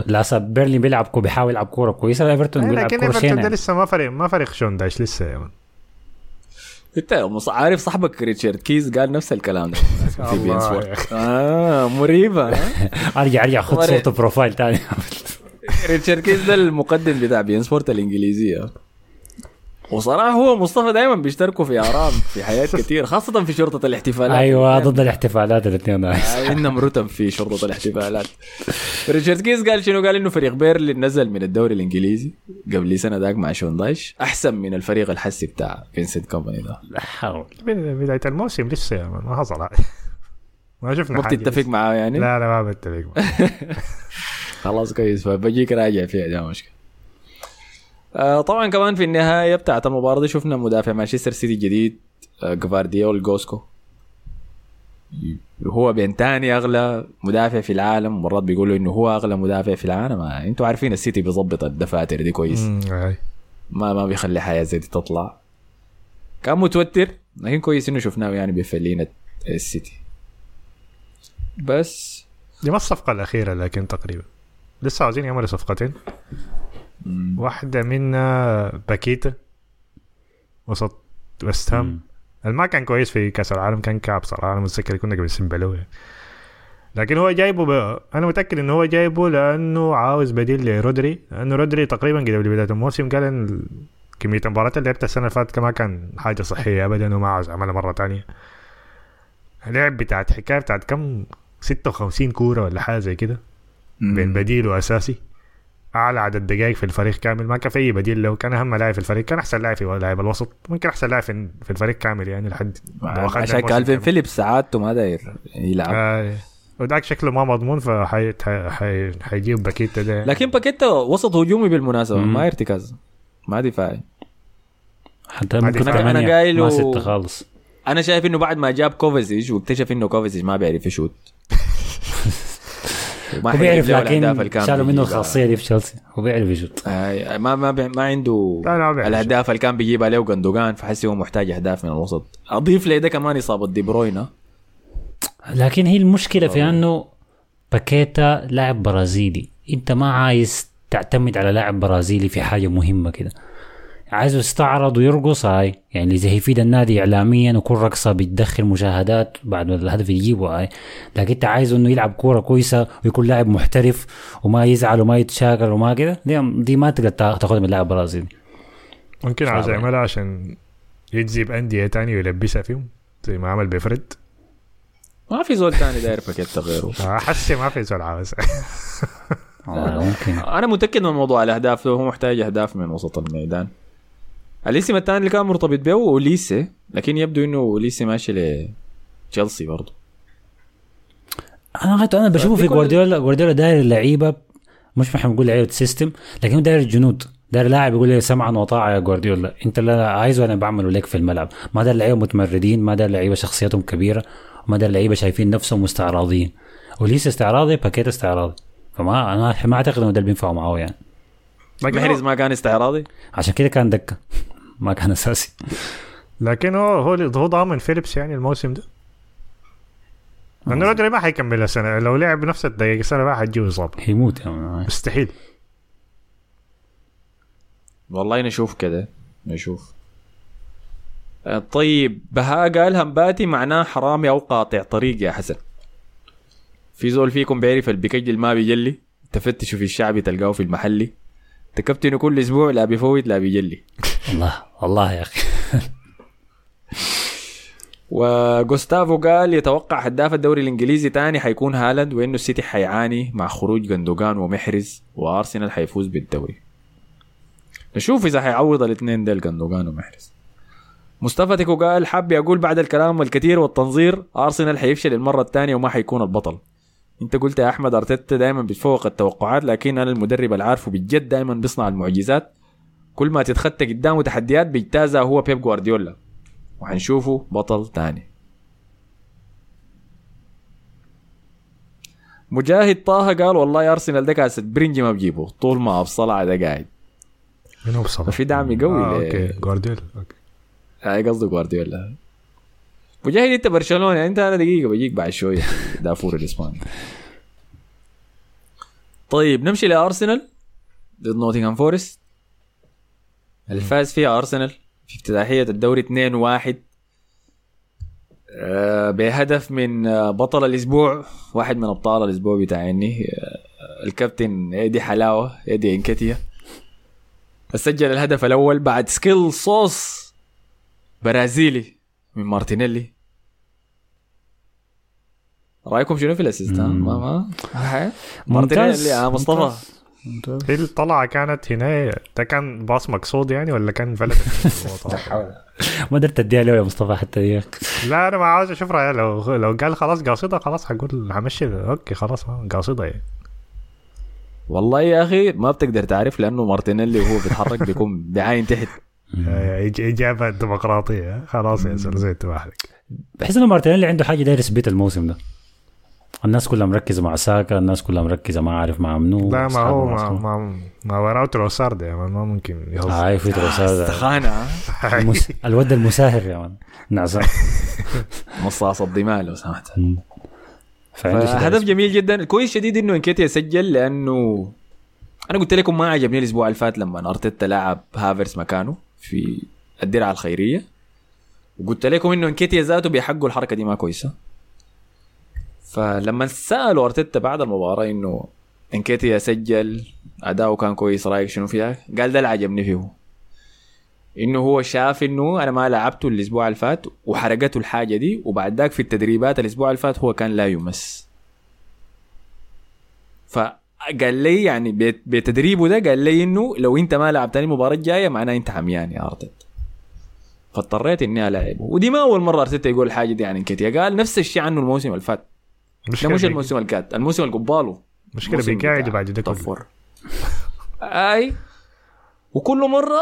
لاسا بيرنلي بيلعب كو بيحاول يلعب كوره كويسه ايفرتون بيلعب لكن كوره ايفرتون ده لسه ما فرق ما فرق شون دايش لسه man انت عارف صاحبك ريتشارد كيز قال نفس الكلام. ده في بين سبورت. آه مريبة؟ ارجع أرجع خد صورته profile تاني. ريتشارد كيز ده المقدم بتاع بين سبورت الإنجليزية. وصراحة هو ومصطفى دائما بيشتركوا في آرام في حياه كثير خاصة في شرطة الاحتفالات. أيوه ضد الاحتفالات الاثنين. آه، عندهم رتب في شرطة الاحتفالات. ريتشارد كيز قال شنو؟ قال إنه فريق بيرنلي نزل من الدوري الإنجليزي قبل سنة ذاك مع شون دايش أحسن من الفريق الحسي بتاع فينسنت كومباني ده. لا حول. بداية الموسم لسه ما حصل. ما شفنا ما بتتفق. معاه يعني؟ لا لا ما بتفق معاه. خلاص كويس فبجيك راجع فيها ده مشكلة. طبعا كمان في النهاية بتاعت المباراة دي شفنا مدافع مانشستر سيتي الجديد آه جفارديول جوشكو. هو بين تاني أغلى مدافع في العالم مرات بيقولوا إنه هو أغلى مدافع في العالم. آه أنتوا عارفين السيتي بيظبط الدفاتر دي كويس. ما ما بيخلي حياة زي دي تطلع. كان متوتر لكن كويس إنه شفناه يعني بيفلينا السيتي. بس دي ما الصفقة الأخيرة لكن تقريبا. لسه عاوزين يعملوا صفقتين؟ واحدة منها باكيتا وسط وست هام ما كان كويس في كأس العالم كان كعب صراحة أنا متذكر كنا قبل يعني. لكن هو جايبه ب... أنا متأكد إنه هو جايبه لأنه عاوز بديل لرودري لأنه رودري تقريبا قبل بداية الموسم قال إن كمية المباريات اللي لعبتها السنة اللي فاتت ما كان حاجة صحية ابدا وما عاوز اعملها مرة تانية. لعب بتاعت حكاية بتاعت كم؟ 56 كورة ولا حاجة زي كده بين بديل وأساسي. أعلى عدد دقائق في الفريق كامل. ما كان في أي بديل. لو كان أهم لاعب في الفريق كان أحسن لاعب في لاعب الوسط. ممكن أحسن لاعب في الفريق كامل يعني لحد عشان كالفين. فيليبس ساعاته ما داير يلعب. آه وذاك شكله ما مضمون فحي حي- حي- حيجيب باكيتا ده. لكن باكيتا وسط هجومي بالمناسبة. مم. ما ارتكاز ما دفاعي. حتى ممكن ثمانية قايله- ما ستة خالص. أنا شايف إنه بعد ما جاب كوفاتشيتش واكتشف إنه كوفاتشيتش ما بيعرف يشوت. وما بيعرف لكن شالوا منه. الخاصية دي في تشيلسي هو بيعرف يشوت آه، ما ما ما عنده لا، لا، ما بيعرف الأهداف اللي كان بيجيبها له جندوجان فحسي هو محتاج أهداف من الوسط. أضيف لي ده كمان إصابة دي بروينا. لكن هي المشكلة في أنه باكيتا لاعب برازيلي. أنت ما عايز تعتمد على لاعب برازيلي في حاجة مهمة كده. عايزه يستعرض ويرقص هاي. يعني إذا هيفيد النادي اعلاميا وكل رقصة بتدخل مشاهدات بعد ما الهدف يجيبه هاي. لكن إنت عايزه إنه يلعب كورة كويسة ويكون لاعب محترف وما يزعل وما يتشاكل وما كده دي, دي ما تقدر تا- تاخدها من لاعب برازيلي. ممكن يعني. يعملها عشان يجذب أندية تاني ويلبسها فيهم زي ما عمل بفريد. ما في زول تاني داير باكيتا غيره احس ما في زول عاوز. والله ممكن. أنا متأكد من موضوع الأهداف هو محتاج أهداف من وسط الميدان. الاسم الثاني اللي كان مرتبط به هو أوليسي لكن يبدو إنه أوليسي ماشي لتشيلسي برضه. أنا أنا بشوفه في جوارديولا جوارديولا داير اللعيبة مش إحنا بنقول لعيبه system لكن داير الجنود. داير لاعب يقول لي سمعا وطاعة يا جوارديولا. أنت اللي عايزه أنا بعمله لك في الملعب. ما داير لعيبه متمردين ما داير لعيبه شخصيتهم كبيرة وما داير لعيبه شايفين نفسهم مستعراضيين وليس استعراضي باكيتا استعراضي. فما أنا ما أعتقد إنه ده اللي بينفعوا معاه يعني. محرز ما كان استعراضي؟ عشان كده كان دكة. ما كان أساسي. لكن هو هو هو ضامن فيليبس يعني الموسم ده. لأنه رودري ما حيكمل السنة لو لعب نفس الدقيقة السنة ما حتجيه إصابة. هيموت يعني مستحيل. والله نشوف كده. نشوف. آه، طيب بهاء قال همباتي معناه حرامي أو قاطع. طريق يا حسن. في زول فيكم بيعرف البيكجل ما بيجلي؟ تفتشوا في الشعبي تلقاه في المحلي. تكبتنه كل أسبوع لا بيفوت لا بيجلي. والله والله يا أخي. وجوستافو قال يتوقع هداف الدوري الإنجليزي تاني حيكون هالاند وإنه السيتي حيعاني مع خروج جندوجان ومحرز وأرسنال حيفوز بالدوري. نشوف إذا حيعوض الاثنين ديل جندوجان ومحرز. مصطفى تيكو قال حابي أقول بعد الكلام الكثير والتنظير أرسنال حيفشل المرة الثانية وما حيكون البطل. انت قلت يا احمد ارتيتا دائما بيتفوق التوقعات لكن أنا المدرب اللي عارفه بجد دائما بيصنع المعجزات. كل ما تتخطى قدامه تحديات بيجتازها هو بيب جوارديولا. وحنشوفه بطل تاني. مجاهد طه قال والله أرسنال ده كاسة برنجي ما بجيبه. طول ما ابصلع ده قاعد. من هو بصراحه ففي دعم قوي آه أوكي جوارديولا أوكي. هاي قصدي جوارديولا. مجاهد انت برشلونه انت أنا دقيقه بجيك بعد شوية دافور الاسباني طيب نمشي لارسنال ضد نوتنغهام فورست الفاز فيها ارسنال في افتتاحيه الدوري 2-1 آه، بهدف من آه، بطل الأسبوع. واحد من أبطال الأسبوع بتاعي آه، الكابتن إيدي حلاوة إيدي انكيتيا سجل الهدف الأول بعد skill صوص برازيلي من مارتينيلي. رأيكم شنو في ال assist ها؟ ما ما ها؟ مارتينيلي يا مصطفى ممتاز. ممتاز. هي الطلعة كانت هنا ده كان pass مقصود يعني ولا كان فلت؟ ما قدرت أديها له يا مصطفى حتى ديك لا أنا ما عاوز أشوف رأيه لو لو قال خلاص قاصدة خلاص حقول همشي. أوكي خلاص ما قاصدة يعني. والله يا أخي ما بتقدر تعرف لأنه مارتينيلي وهو بيتحرك بيكون بعين تحت. آه، إج- إجابة ديمقراطية. خلاص يا زلزلت واحدك بحس إنه مارتينيلي عنده حاجة داير يثبتها الموسم ده. الناس كلها مركزة مع ساكا الناس كلها مركزة ما عارف مع منو لا ما هو ما. ما ما وراه تروسارد يا man ما ممكن يهز. هاي في تروسارد استخانة. ها؟ المس... الود المساهر يا man. نعسان مصاص الدماء لو سمحت. هدف جميل جدا. كويس شديد إنه إنكيتيا سجل لأنه أنا قلت لكم ما عجبني الأسبوع اللي فات لما أرتيتا لعب هافرز مكانه في الدرع الخيرية. وقلت لكم إنه إنكيتيا ذاته بيحقوا الحركة دي ما كويسة. فلما سألوا أرتيتا بعد المباراة إنه إنكيتيا سجل أداؤه كان كويس رأيك شنو فيها؟ قال ده اللي عجبني فيه إنه هو شاف إنه أنا ما لعبته الأسبوع اللي فات وحرقته الحاجة دي وبعد ذاك في التدريبات الأسبوع اللي فات هو كان لا يمس. فقال لي يعني بت- بتدريبه ده قال لي إنه لو أنت ما لعبتني المباراة الجاية معناه أنت عميان يا أرتيتا. فاضطريت إني العبه ودي ما أول مرة أرتيتا يقول الحاجة دي عن إنكيتيا. قال نفس الشيء عنه الموسم اللي فات. ده مش بيك- الموسم فات الموسم اللي قباله بيقاعد بتاع بعد ده كله طفر أي. وكل مرة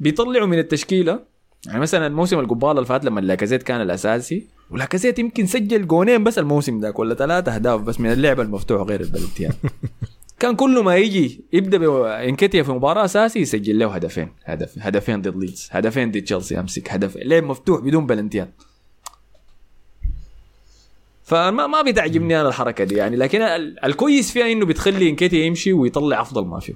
بيطلعوا من التشكيلة. يعني مثلا الموسم القبالة اللي فات لما لاكازيت كان الأساسي ولاكازيت يمكن سجل جونين بس الموسم ذاك ولا ثلاثة أهداف بس من اللعبه المفتوحه غير البلنتيان كان كل ما يجي يبدأ بانكيتيا في مباراة أساسي يسجل له هدفين. هدف هدفين ضد ليدز هدفين ضد تشيلسي أمسك هدف. لعب مفتوح بدون بلنتيان. فما ما بتعجبني أنا الحركة دي يعني لكن ال- الكويس فيها إنه بتخلي انكيتيا يمشي ويطلع أفضل ما فيه.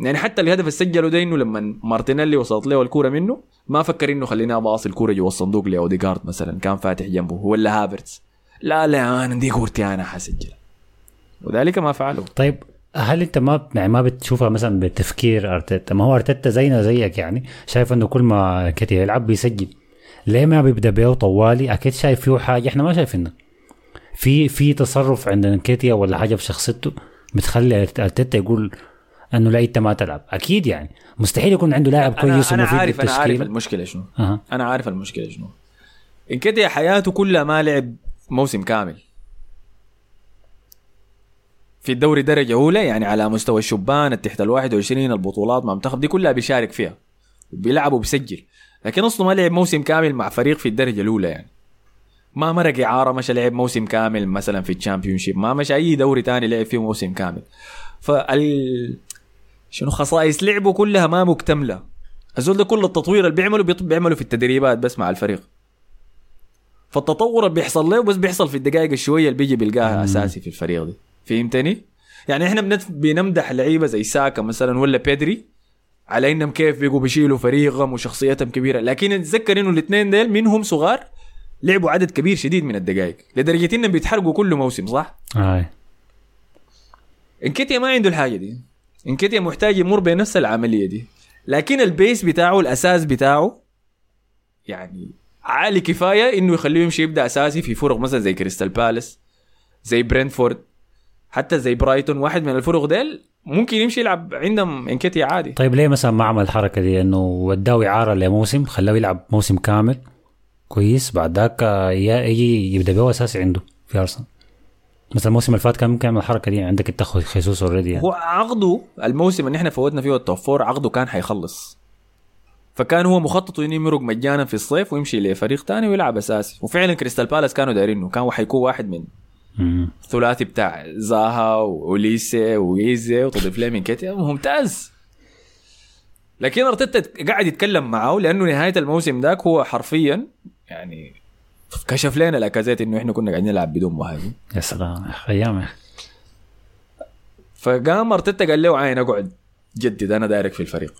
يعني حتى الهدف اللي سجله ده إنه لما مارتينيلي وصلت له الكورة منه ما فكر إنه خليني اباصي الكوره جوا الصندوق لأوديجارد مثلا كان فاتح جنبه ولا هافرتس. لا لا أنا دي كورتي أنا حسجل. وذلك ما فعله. طيب هل أنت ما يعني ما بتشوفها مثلا بتفكير أرتيتا؟ ما هو أرتيتا زينا زيك يعني شايف إنه كل ما كتير يلعب بيسجل. ليه ما بيبدأ بيه طوالي؟ أكيد شايف فيه حاجة إحنا ما شايفينها في في تصرف عند انكيتيا ولا حاجة في شخصيته بتخلي أرتيتا يقول أنه لا أنت ما تلعب. أكيد يعني. مستحيل يكون عنده لاعب كويس أنا ومفيد عارف أنا عارف المشكلة شنو. أها. أنا عارف المشكلة شنو. انكيتيا حياته كلها ما لعب موسم كامل. في الدوري درجة أولى يعني على مستوى الشبان التحت ال 21 البطولات مع منتخب دي كلها بيشارك فيها. بيلعب وبيسجل. لكن أصله ما لعب موسم كامل مع فريق في الدرجة الأولى يعني. ما مرق إعارة مشى لعب موسم كامل مثلا في الشامبيون ما مشى أي دوري تاني لعب فيه موسم كامل. فال شنو خصائص لعبه كلها ما مكتملة. الزول ده كل التطوير اللي بيعمله بيط- بيعمله في التدريبات بس مع الفريق. فالتطور اللي بيحصل له بس بيحصل في الدقائق الشوية اللي بيجي بيلقاها أساسي في الفريق دي. فهمتني؟ يعني إحنا بنمدح لعيبة زي ساكا مثلا ولا بيدري على إنهم كيف بيجوا بيشيلوا فريقهم وشخصيتهم كبيرة. لكن نتذكر إنه الاثنين ديل منهم صغار لعبوا عدد كبير شديد من الدقائق لدرجة إنهم بيتحرقوا كل موسم صح؟ هاي. إنكيتيا ما عنده الحاجة دي. إنكيتيا محتاج يمر بنفس العملية دي. لكن ال base بتاعه الأساس بتاعه يعني عالي كفاية إنه يخليه يمشي يبدأ أساسي في فرق مثلا زي كريستال بالاس زي برينفورد حتى زي برايتون. واحد من الفرق ديل ممكن يمشي يلعب عندهم إنكيتيا عادي. طيب ليه مثلا ما عمل الحركة دي؟ إنه وداه إعارة لموسم خلاه يلعب موسم كامل. كويس. بعد ذاك يجي يبدأ به أساسي عنده في أرسنال. مثلا الموسم اللي فات كان ممكن يعمل الحركة دي. عندك انت خيسوس already يعني. هو عقده الموسم اللي إحنا فوتنا فيه ال top four عقده كان حيخلص. فكان هو مخطط إنه يمرق مجانا في الصيف ويمشي لفريق تاني ويلعب أساسي. وفعلا كريستال بالاس كانوا دايرينه كان حيكون واحد من. الثلاثي بتاع زاها وأوليسي وإيزي وتضيف ليه إنكيتيا ممتاز. لكن أرتيتا قاعد يتكلم معه لأنه نهاية الموسم ذاك هو حرفيا يعني كشف لنا لاكازيت إنه إحنا كنا قاعدين نلعب بدون مهاجم. يا سلام أيام. فقام أرتيتا قال له عين أقعد. جدد أنا دايرك في الفريق.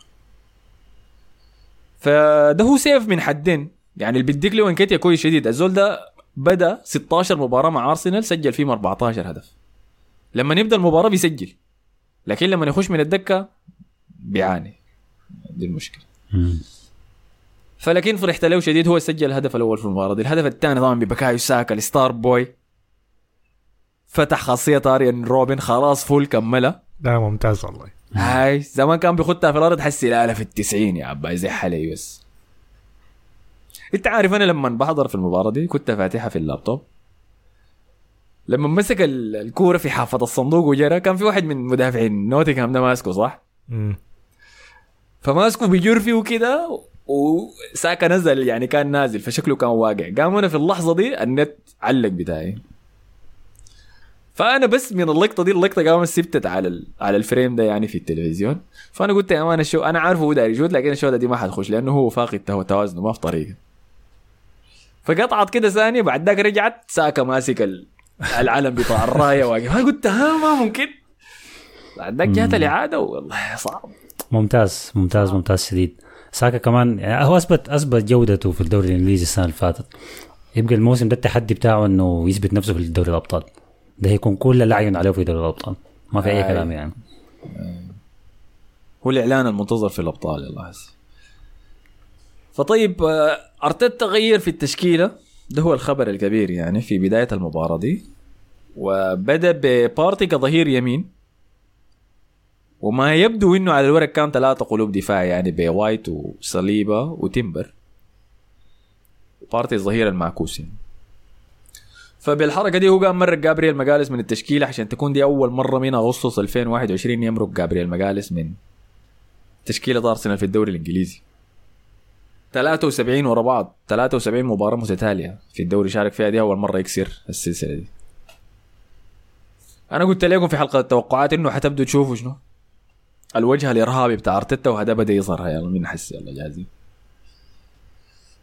فده هو سيف من حدين. يعني اللي بيديك له إنكيتيا كويس شديد. الزول ده بدأ 16 مباراة مع أرسنال سجل فيهم 14 هدف. لما يبدأ المباراة بيسجل. لكن لما يخش من الدكة بيعاني. دي المشكلة. فلكن فرحت له شديد هو سجل الهدف الأول في المباراة دي. الهدف الثاني طبعا بوكايو ساكا ال star boy. فتح خاصية اريان روبن خلاص full كملها. ده ممتاز والله. هاي زمان كان بيخدها في الأرض حسي لا في التسعين يا عبا يزح علي بس أنت عارف أنا لما بحضر في المباراة دي كنت فاتحها في اللابتوب. لما مسك ال- الكورة في حافة الصندوق وجرى كان في واحد من مدافعين نوتنغهام ده ماسكه صح؟ مم. فماسكه بيجر فيه كده وساكا نزل يعني كان نازل فشكله كان واقع. قام أنا في اللحظة دي النت علق بتاعي. فأنا بس من اللقطة دي اللقطة قام سبتت على ال... على ال frame ده يعني في التلفزيون. فأنا قلت يا man الشو أنا عارفه هو داير يشوت لكن الشوطه دي ما حتخش لأنه هو فاقد تو- توازنه ما في طريقة. فقطعت كده ثانية بعد ذاك رجعت ساكا ماسك ال... العلم بتاع الراية واقف. أنا قلت ها ما ممكن. بعد ذاك جات الإعادة والله صعب. ممتاز ممتاز ممتاز شديد. ساكا كمان يعني هو اثبت أثبت جودته في الدوري الإنجليزي السنة اللي فاتت. يبقى الموسم ده التحدي بتاعه إنه يثبت نفسه في دوري الأبطال. ده هيكون كل العين عليه في دوري الأبطال. ما في أي آي. كلام يعني. هو الإعلان المنتظر في الأبطال يلا هسه. فطيب آه، أرتيتا غير في التشكيلة. ده هو الخبر الكبير يعني في بداية المباراة دي. وبدأ ببارتي كظهير يمين. وما يبدو إنه على الورق كان ثلاثة قلوب دفاع يعني بوايت وصليبة وتمبر بارتي الظهير المعكوس يعني. فبالحركة دي هو قام مرق جابرييل مجالس من التشكيلة عشان تكون دي أول مرة من أغسطس 2021 يمرق جابرييل مجالس من تشكيلة أرسنال في الدوري الإنجليزي. 73 ورا بعض 73 مباراة متتالية في الدوري. شارك فيها دي أول مرة يكسر السلسلة دي. أنا قلت لكم في حلقة التوقعات إنه حتبدوا تشوفوا شنو؟ الوجه الإرهابي بتاع أرتيتا وهذا بدأ يظهر يلا مين حس يلا جاهزين.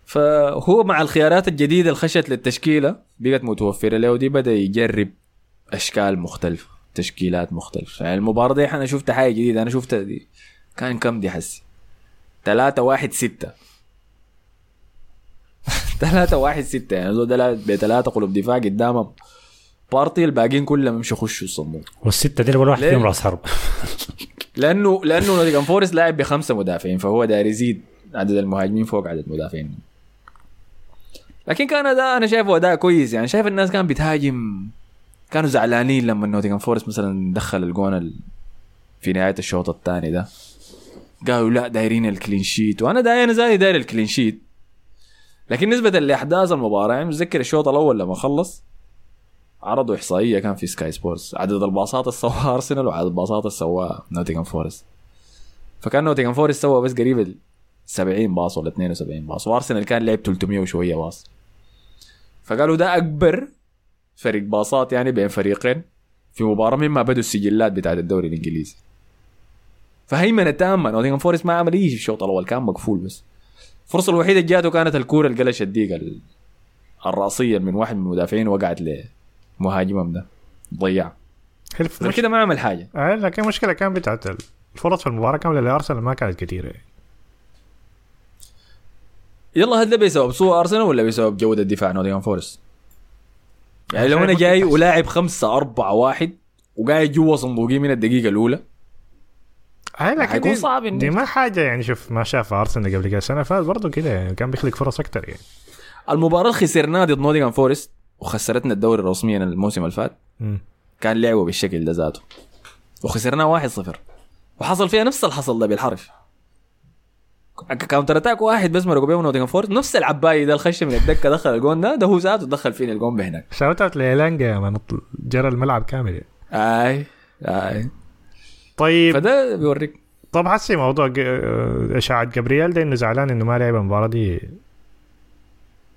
فهو مع الخيارات الجديدة اللي خشت للتشكيلة بقت متوفرة له دي بدأ يجرب أشكال مختلفة تشكيلات مختلفة. يعني المباراة دي أنا شفت حاجة جديدة أنا شفتها دي. كان كم دي حسي؟ 3 1 6 3 1 6 يعني ده بثلاثة قلوب دفاع قدامهم. بارتي الباقيين كلهم يمشوا يخشوا الصندوق والستة دي ولا واحد؟ فيهم راس حرب لأنه لأنه نوتنغهام فورست لاعب بخمسة مدافعين فهو داير يزيد عدد المهاجمين فوق عدد المدافعين. لكن كان اداء أنا شايفه أداء كويس يعني شايف الناس كان بتهاجم كانوا زعلانين لما نوتنغهام فورست مثلا دخل الجون ال- في نهاية الشوط الثاني ده. قالوا لا دايرين ال clean sheet وأنا داير أنا زي داير ال clean sheet لكن نسبة لأحداث المباراة يعني متذكر الشوط الأول لما خلص عرضوا إحصائية كان في سكاي سبورتس عدد الباصات اللي سواها ارسنال وعدد الباصات اللي سواها نوتنغهام فورست فكان نوتنغهام فورست سوى بس قريب ال 70 باص ولا 72 باص وأرسنال كان لعب 300 وشوية باص. فقالوا ده أكبر فرق باصات يعني بين فريقين في مباراة مما بدوا السجلات بتاعت الدوري الإنجليزي. فهيمنة تامة نوتنغهام فورست ما عمل أي شيء في الشوط الأول كان مقفول بس. الفرصه الوحيدة اللي جاته كانت الكورة اللي قلشت الرأسية من واحد من المدافعين وقعت لمهاجمهم ده ضيع غير كده ما عمل حاجة آه، لكن المشكلة كان بتاعت الفرص في المباراة كاملة لأرسنال ما كانت كثيرة يعني. يلا هذا بسبب سوء أرسنال ولا بسبب جوده دفاع نوتنغهام فورست؟ يعني لو أنا جاي. ولاعب خمسة أربعة واحد وقاعد جوا صندوقي من الدقيقة الأولى آه لكن دي, صعب دي ما حاجة يعني شوف ما شافها أرسنال قبل كده السنة اللي فاتت برضه كده يعني كان بيخلق فرص أكثر يعني المباراة اللي خسرناها ضد نوتنغهام فورست وخسرتنا الدوري رسميا الموسم اللي فات. كان لعبوا بالشكل ده ذاته. وخسرناه 1-0 وحصل فيها نفس الحصل ده بالحرف. counter attack واحد بس مرقوا بيه نوتنغهام فورست نفس العباي ده الخش من الدكه دخل الجون ده ده هو ذاته دخل فيني الجون بهناك. shout out لإيلانجا يا man جرى الملعب كامل. آي آي. طيب. فده بيوريك. طب حسي موضوع آه، إشاعة جبريال ده إنه زعلان إنه ما لعب المباراة دي.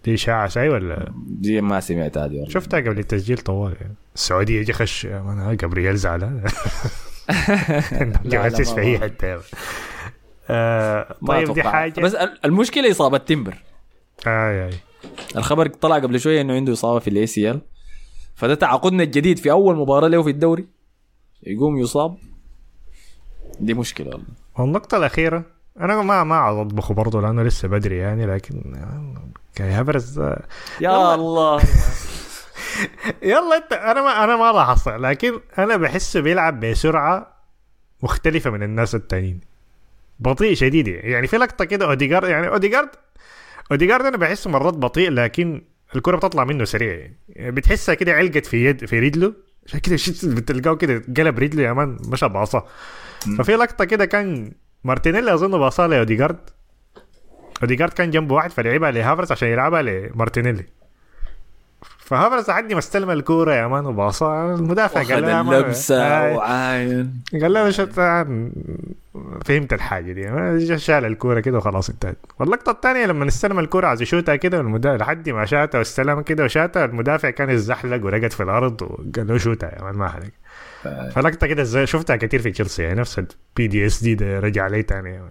دي إشاعة ساي ولا؟ دي ما سمعت هذه شفتها قبل التسجيل طوال. يعني. السعودية يجي خش لا، جالس ما- في اي ما- حتة آه طيب دي. حاجة. بس ال- المشكلة إصابة تيمبر. آي آي. الخبر طلع قبل شوية إنه عنده إصابة في ال ACL فده تعاقدنا الجديد في أول مباراة له في الدوري. يقوم يصاب. دي مشكلة والله. والنقطة الأخيرة أنا ما ما أطبخه برضه لأنه لسه بدري يعني لكن كاي هافرتز يا يلا. الله. يلا أنت أنا ما أنا ما لاحظت لكن أنا بحسه بيلعب بسرعة مختلفة من الناس التانيين. بطيء شديد يعني. في لقطة كده أوديجارد يعني أوديجارد أوديجارد أنا بحسه مرات بطيء لكن الكرة بتطلع منه سريع. يعني بتحسها كده علقت في يد في رجله. عشان كده بتلقاه كده قلب رجله يا man مشى باصة. ففي لقطة كده كان مارتينيلي أظن باصها لأوديجارد. اوديجارد كان جنبه واحد فلعبها لهافرتز عشان يلعبها لمارتينيلي فهافرتز عندي ما استلم الكورة يا man وباصها المدافع قال له يا man- اللبسه آي. وعاين. قال له shit فهمت الحاجة دي. جا شال الكورة كده وخلاص انتهت. واللقطة الثانية لما استلم الكورة عايز يشوتها كده والمدافع لحد ما شاتها واستلم كده وشاتها المدافع كان يتزحلق ورقد في الأرض وقال له شوتها يا man ما عليك. فلقطة كده شفتها كتير في تشيلسي يعني نفس ال PTSD ده رجع تاني man،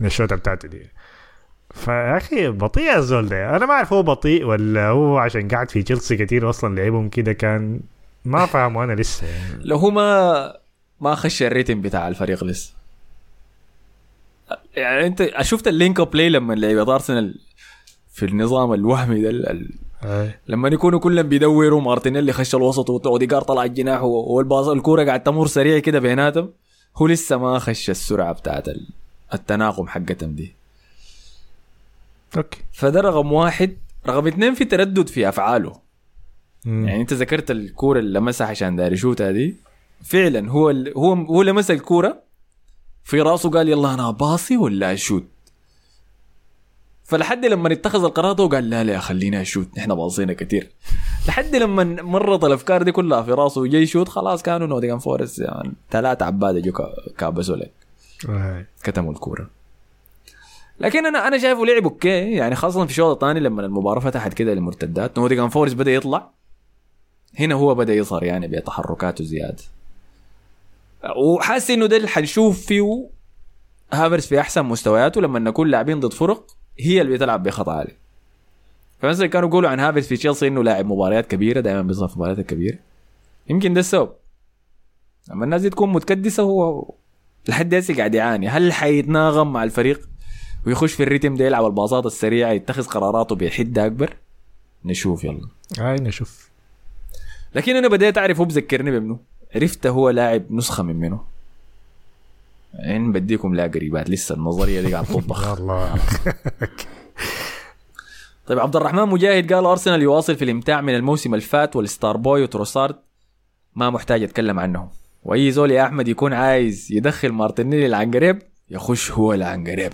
من الشوطة بتاعته دي. فيا أخي بطيء الزول ده أنا ما أعرف هو بطيء ولا هو عشان قاعد في تشيلسي كتير أصلا لعبهم كده كان ما فاهمه أنا لسه. يعني لو هو ما ما خش الريتم بتاع الفريق لسه. يعني أنت شفت ال link up play لما لعيبه أرسنال في النظام الوهمي ده ال-. لما يكونوا كلهم بيدوروا مارتينيلي خش الوسط واوديجار طلع الجناح والباص الكورة قاعد تمر سريع كده بيناتهم. هو لسه ما خش السرعة بتاعت ال- التناغم حقتهم دي. okay. فده رقم واحد. رقم اثنين في تردد في أفعاله. مم. يعني أنت ذكرت الكورة اللي لمسها عشان داير يشوتها دي. فعلا هو ال- هو هو لمس الكورة. في راسه قال يلا أنا باصي ولا أشوت. فلحد لما اتخذ القرار ده وقال لا لا خلينا أشوت نحن باصينا كتير. لحد لما مرت الأفكار دي كلها في راسه وجاي يشوت خلاص كانوا نوتنغهام فورست يعني ثلاثة عبادة جو كا- كابسوا لك. كتموا الكورة. لكن أنا أنا شايفه لعب okay. يعني خاصة في الشوط الثاني لما المباراة فتحت كده للمرتدات نوتنغهام فورست بدأ يطلع. هنا هو بدأ يظهر يعني بتحركاته زيادة. وحاسس إنه ده اللي حنشوف فيه هافرز في أحسن مستوياته لما نكون لاعبين ضد فرق هي اللي بتلعب بخط عالي فمثلا كانوا يقولوا عن هافرز في تشيلسي إنه لاعب مباريات كبيرة دائما بيظهر في المباريات الكبيره يمكن ده السبب. لما الناس دي تكون متكدسه هو لحد هسه قاعد يعاني. هل حيتناغم مع الفريق؟ ويخش في الريتم ده يلعب الباصات السريعة يتخذ قراراته بحدة أكبر. نشوف يلا. هاي نشوف. لكن أنا بديت أعرف هو بذكرني بمنو عرفت هو لاعب نسخة من منو. يعني بديكم لا قريبات لسه النظرية دي قاعد تطبخ. الله طيب عبد الرحمن مجاهد قال أرسنال يواصل في الإمتاع من الموسم الفات وال star boy وتروسارد. ما محتاج أتكلم عنهم. وأي زول يا أحمد يكون عايز يدخل مارتينيلي العنقريب يخش هو العنقريب.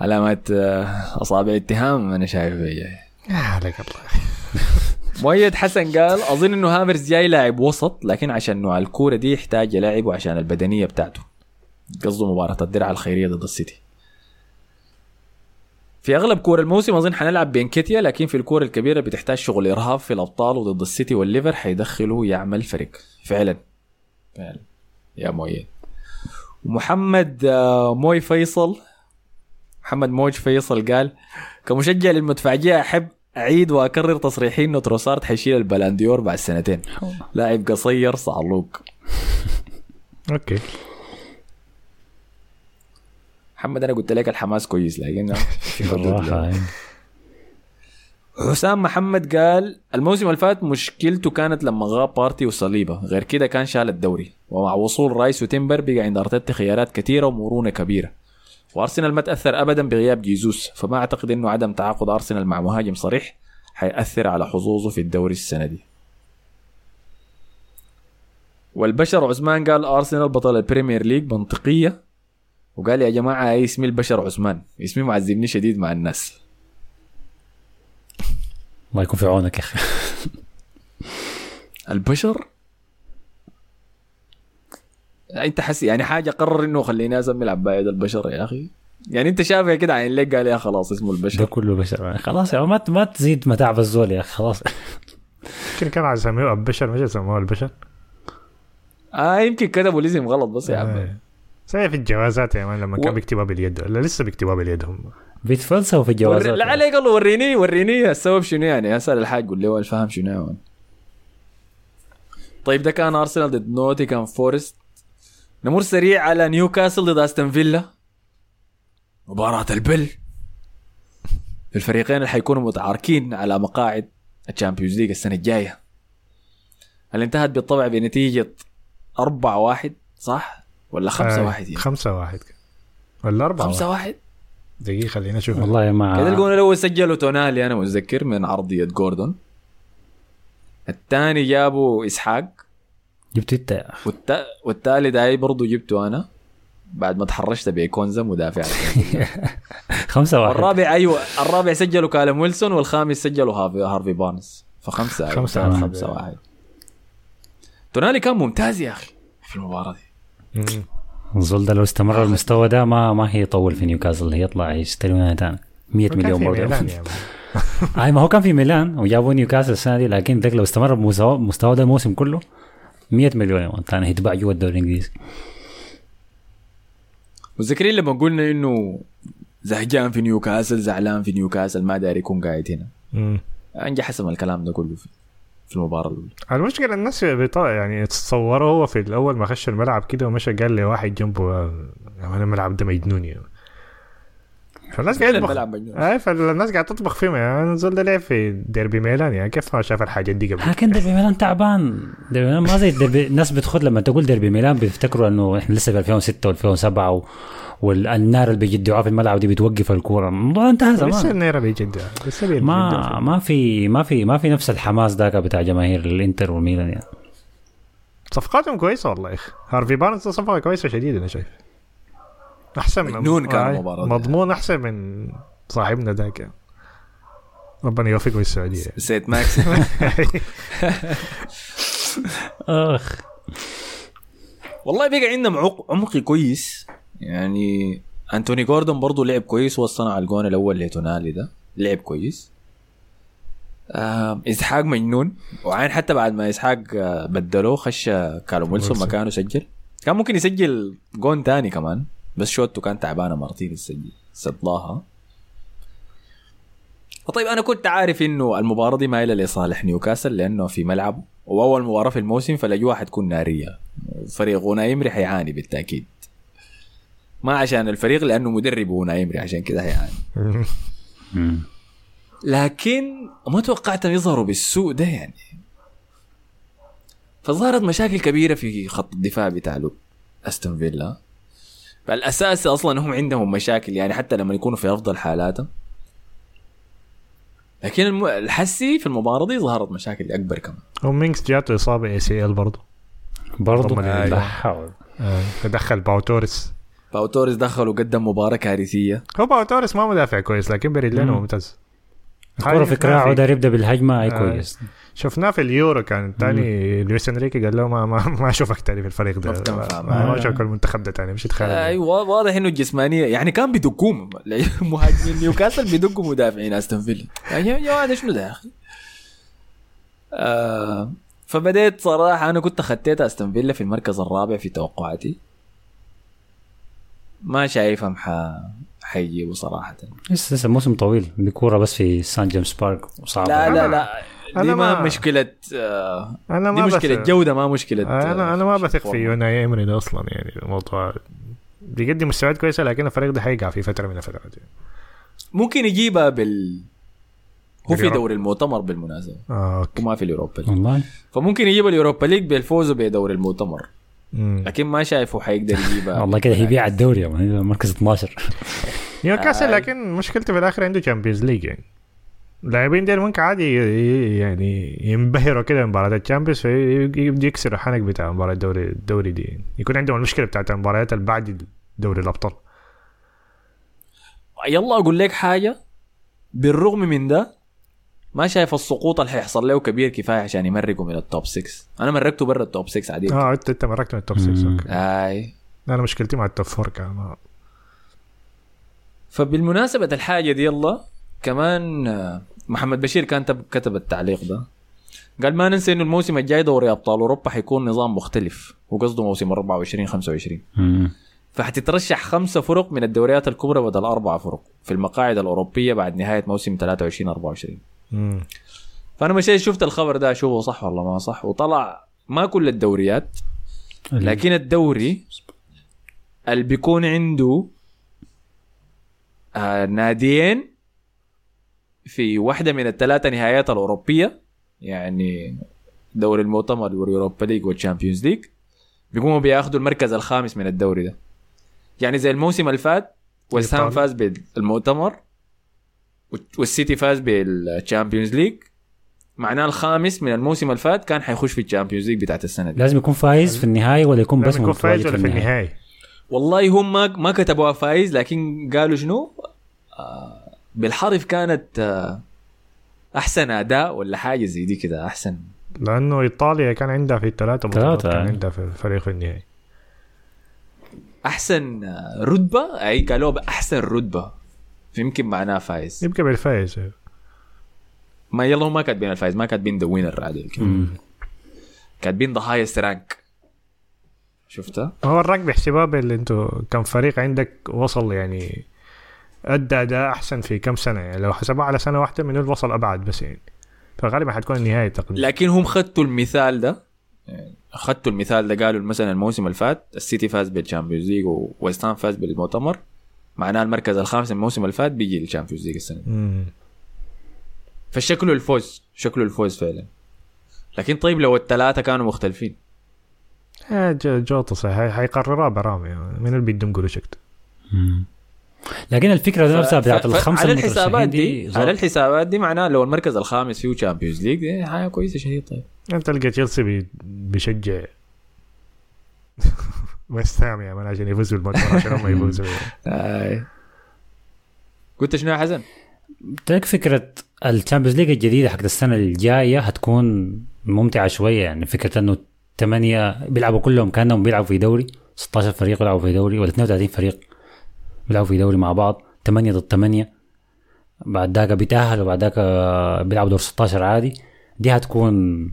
علامات آه، أصابع اتهام أنا شايف هي. عليك الله مؤيد حسن قال أظن إنه هافرز جاي لاعب وسط لكن عشان نوع الكورة دي يحتاج لاعب وعشان البدنية بتاعته. قصده مباراة الدرع الخيرية ضد السيتي. في أغلب كور الموسم أظن حنلعب بنكيتيا لكن في الكور الكبيرة بتحتاج شغل إرهاب في الأبطال وضد السيتي والليفر حيدخله يعمل فريق. فعلا. فعلا. يا مؤيد ومحمد آه، موي فيصل. محمد موج فيصل قال كمشجع للمدفعجية أحب أعيد وأكرر تصريحي إنه تروسارد حيشيل البالون دور بعد سنتين. لاعب قصير صعلوق okay. محمد أنا قلت لك الحماس كويس لكن في حدود بالراحه يعني. حسام محمد قال الموسم اللي فات مشكلته كانت لما غاب بارتي وصليبة. غير كده كان شال الدوري. ومع وصول رايس وتمبر بقى عند أرتيتا خيارات كثيرة ومرونة كبيرة. وأرسنال ما تأثر ابدا بغياب جيزوس. فما أعتقد إنه عدم تعاقد أرسنال مع مهاجم صريح حيأثر على حظوظه في الدوري السنة دي. والبشر عثمان قال أرسنال بطل البريمير ليج منطقية. وقال يا جماعة هاي اسمي البشر عثمان؟ اسمي معذبني شديد مع الناس. الله يكون في عونك يا أخي. البشر؟ أنت حس يعني حاجة قرر إنه خليني أسمي العباية ده البشر يا أخي. يعني أنت شافها كده عين ليك؟ قال يا خلاص اسمه ده البشر كله بشر. خلاص يا ما ما تزيد متاعب الزول يا أخي خلاص. يمكن كان عايز يسميه البشر مش يسموه البشر. آه يمكن كتبوا الاسم غلط بس يا عم. آه. زي في الجوازات يا مان لما و- كان بيكتبها باليد ولا لسه بيكتبها باليد هم بيتفلسفوا في الجوازات لا يعني. عليك الله وريني وريني السبب شنو يعني؟ اسال الحاج قول لي هو الفهم شنو يعني. طيب ده كان ارسنال ضد نوتنغهام فورست نمر سريع على نيوكاسل ضد استون فيلا مباراة البل. الفريقين اللي حيكونوا متعاركين على مقاعد الشامبيونز ليج السنة الجاية. اللي انتهت بالطبع بنتيجة 4-1 صح؟ ولا 5-1 5-1 آه، يعني؟ ولا 4 5-1 دقيقة خلينا نشوف والله ما كان الجون الأول سجله تونالي أنا متذكر من عرضيه جوردون. الثاني جابوا إسحاق. جبت انت والت... والتالت هاي برضه جبته أنا. بعد ما تحرشت بكونسا مدافع خمسة واحد. الرابع أيوه الرابع سجلوا كالوم ويلسون والخامس سجلوا هارفي, هارفي بارنز. فخمسة أيوة، خمسة واحد. خمسة واحد. تونالي كان ممتاز يا أخي في المباراة دي. ده لو استمر المستوى ده ما ما هيطول في نيوكاسل هيطلع يشتري منها تاني. 100 كان مليون في برضه. أي ما هو كان في ميلان وجابوا نيوكاسل السنة دي لكن ذاك لو استمر بمستوى مستوى ده الموسم كله 100 مليون ثاني هيتباع جوا الدوري الإنجليزي. متذكرين لما قلنا إنه زهجان في نيوكاسل زعلان في نيوكاسل ما داير يكون قاعد هنا. انجح حسم الكلام ده كله في, في المباراة المشكلة الناس بيطلع يعني تصوروا هو في الأول ما خش الملعب كده ومشى قال لي واحد جنبه آه، يا man الملعب ده مجنون man. فالناس قاعد تطبخ. مجنون. أي فالناس قاعد تطبخ فيهم يعني الزول ده لعب في ديربي ميلان. يعني كيف ما شاف الحاجات دي قبل. لكن ديربي ميلان تعبان. ديربي ميلان ما زي ديربي الناس بتخد لما تقول ديربي ميلان بيفتكروا إنه إحنا لسه في 2006 و2007 و... والنار اللي بيجدعوها في الملعب دي بتوقف الكورة. الموضوع انتهى لسه زمان النيرة بيجد لسه بيجد ما ما في ما في ما في نفس الحماس ذاك بتاع جماهير الإنتر والميلان يعني. صفقاتهم كويسة والله يا أخي. هارفي بارنز ده صفقة كويسة شديد أنا شايف. أحسن من مجنون كان آه، المباراة. دي. مضمون أحسن من صاحبنا ذاك. يعني. ربنا يوفقه بالسعودية سانت ماكس. أخ. والله بقى عندهم عق- عمقي كويس. يعني أنتوني جوردون برضه لعب كويس وصنع الجون الأول لتونالي ده. لعب كويس. آه إسحاق مجنون. وعين حتى بعد ما إسحاق آه، بدلوه خش كالوم ويلسون. مكانه سجل. كان ممكن يسجل جون تاني كمان. بس شوتو كان تعبانه مرتين سجل صداها طيب أنا كنت عارف إنه المباراة دي مايله لصالح نيوكاسل لأنه في ملعبه وأول مباراة في الموسم فالاجواء حتكون نارية. فريق أوناي إيمري حيعاني بالتأكيد. ما عشان الفريق لأنه مدرب أوناي إيمري عشان كده حيعاني. لكن ما توقعتهم يظهروا بالسوء ده يعني. فظهرت مشاكل كبيرة في خط الدفاع بتاع أستون فيلا. فالأساس أصلا هم عندهم مشاكل يعني حتى لما يكونوا في أفضل حالاتهم. لكن الم... الحسي في المباراة دي ظهرت مشاكل أكبر كمان. ومينجز جاته إصابة ACL برضه برضه لا حول. تدخل باوتوريس باو توريس. دخل وقدم مباراة كارثية. هو باوتوريس ما مدافع كويس لكن برجلينه مم. ممتاز. الكرة في كراعه داير يبدا بالهجمة أي آه. كويس. شفناه في اليورو كان تاني لويس إنريكي قال له ما ما, ما أشوفك تاني في الفريق ده. ما. أشوفك المنتخب ده تاني مش تخيل. أيوه واضح إنه الجسمانية يعني كان بيدقوهم. مهاجمين نيوكاسل بيدقوا مدافعين أستون فيلا. يعني يا هذا شنو ده يا أخي آه فبديت صراحة أنا كنت خطيت أستون فيلا في المركز الرابع في توقعاتي. ما شايفهم ح... حيجيبوا صراحة. لسه لسه موسم طويل بكورة بس في سان جيمس بارك وصعب لا لا لا. أنا دي ما ما- مشكلة آه أنا دي ما مشكلة بثق- جودة ما مشكلة أنا أنا ما آه، بثق في. أوناي إيمري ده أصلا يعني الموضوع بيقدم مستويات كويسة لكن الفريق ده حيقع في فترة من الفترات يعني. ممكن يجيبها بال هو في. دوري المؤتمر بالمناسبة آه أوكي وما في ال Europa League. والله فممكن يجيب ال Europa League بالفوز بدوري المؤتمر مم. لكن ما شايفه حيقدر يجيبها والله كده هيبيع الدوري مركز 12 نيوكاسل آه. لكن مشكلته في الآخر عنده Champions League يعني اللاعبين ديل ممكن عادي يعني ينبهروا كده مباراة ال Champions فيبدوا يكسروا الحنك بتاع مباراة الدوري الدوري دي. يكون عندهم المشكلة بتاعت المباريات اللي بعد دوري الأبطال. يلا أقول لك حاجة. بالرغم من ده ما شايف السقوط اللي حيحصل له كبير كفاية عشان يمرقوا من ال top 6 أنا مرقته برا ال top 6 عادي. آه انت أنت مرقت من ال top 6 مم. أوكي. أي. أنا مشكلتي مع ال top 4 كان. فبالمناسبة الحاجة دي يلا كمان محمد بشير كان تب- كتب التعليق ده قال ما ننسى إنه الموسم الجاي دوري أبطال أوروبا حيكون نظام مختلف وقصده موسم 24 25 مم. فحتترشح خمسة فرق من الدوريات الكبرى بدل أربعة فرق في المقاعد الأوروبية بعد نهاية موسم 23 24 مم. فأنا مشيت شفت الخبر ده أشوفه صح ولا ما صح وطلع ما كل الدوريات لكن الدوري اللي بيكون عنده آه ناديين في واحدة من الثلاثة نهايات الأوروبية يعني دوري المؤتمر وال Europa League وال Champions League بيقوموا بياخذوا المركز الخامس من الدوري ده. يعني زي الموسم اللي فات ويست هام إيطاليا. فاز بالمؤتمر والسيتي فاز بال Champions League معناه الخامس من الموسم اللي فات كان حيخش في ال Champions League بتاعت السنة دي. لازم يكون فايز في النهايه ولا يكون بس يكون فايز ولا في النهاية والله هم ما ما كتبوها فايز لكن قالوا شنو؟ آه بالحرف كانت آه أحسن أداء ولا حاجة زي دي كده أحسن لأنه إيطاليا كان عندها في الثلاثة بطولات ثلاثة. كان عندها في الفريق النهائي أحسن آه، رتبة أي قالوا بأحسن رتبة فيمكن معناه فايز يبقى بالفايز ما يلا هم ما كاتبين الفايز ما كاتبين the winner. مم. كاتبين the highest rank شفتها؟ هو ال rank بيحسبوها باللي أنتوا كم فريق عندك وصل يعني ادى اداء أحسن في كم سنة؟ يعني لو حسبوها على سنة واحدة من وصل أبعد بس يعني. فغالبا حتكون النهاية تقريبا. لكن هم خدوا المثال ده خدوا المثال ده قالوا مثلا الموسم اللي فات السيتي فاز بال Champions League وويست هام فاز بالمؤتمر معناه المركز الخامس الموسم اللي فات بيجي لل Champions League السنة مم. فشكله الفوز شكله الفوز فعلا. لكن طيب لو الثلاثة كانوا مختلفين؟ آه، جو- جوطة صحيح. حيقرروها برامي. يعني. من اللي بيدفع قروش أكتر مم. لكن الفكرة نفسها بتاعت ف- ف- الخمسة على الحسابات دي زو- على الحسابات دي معناه لو المركز الخامس فيه Champions League دي حاجة كويسة شديد طيب أنت تلقى تشيلسي بي- بيشجع ويست هام يا man عشان يفوز بالمؤتمر عشان هم يفوزوا آي. قلت شنو يا حسن؟ قلت لك فكرة ال Champions League الجديدة حقت السنة الجاية هتكون ممتعة شوية يعني فكرة إنه ثمانيه بيلعبوا كلهم كأنهم بيلعبوا في دوري 16 فريق بيلعبوا في دوري ولا 32 فريق بيلعبوا في دوري مع بعض 8 ضد 8 بعد ذاك بيتاهلوا بعد ذاك بيلعبوا دور 16 عادي. دي هتكون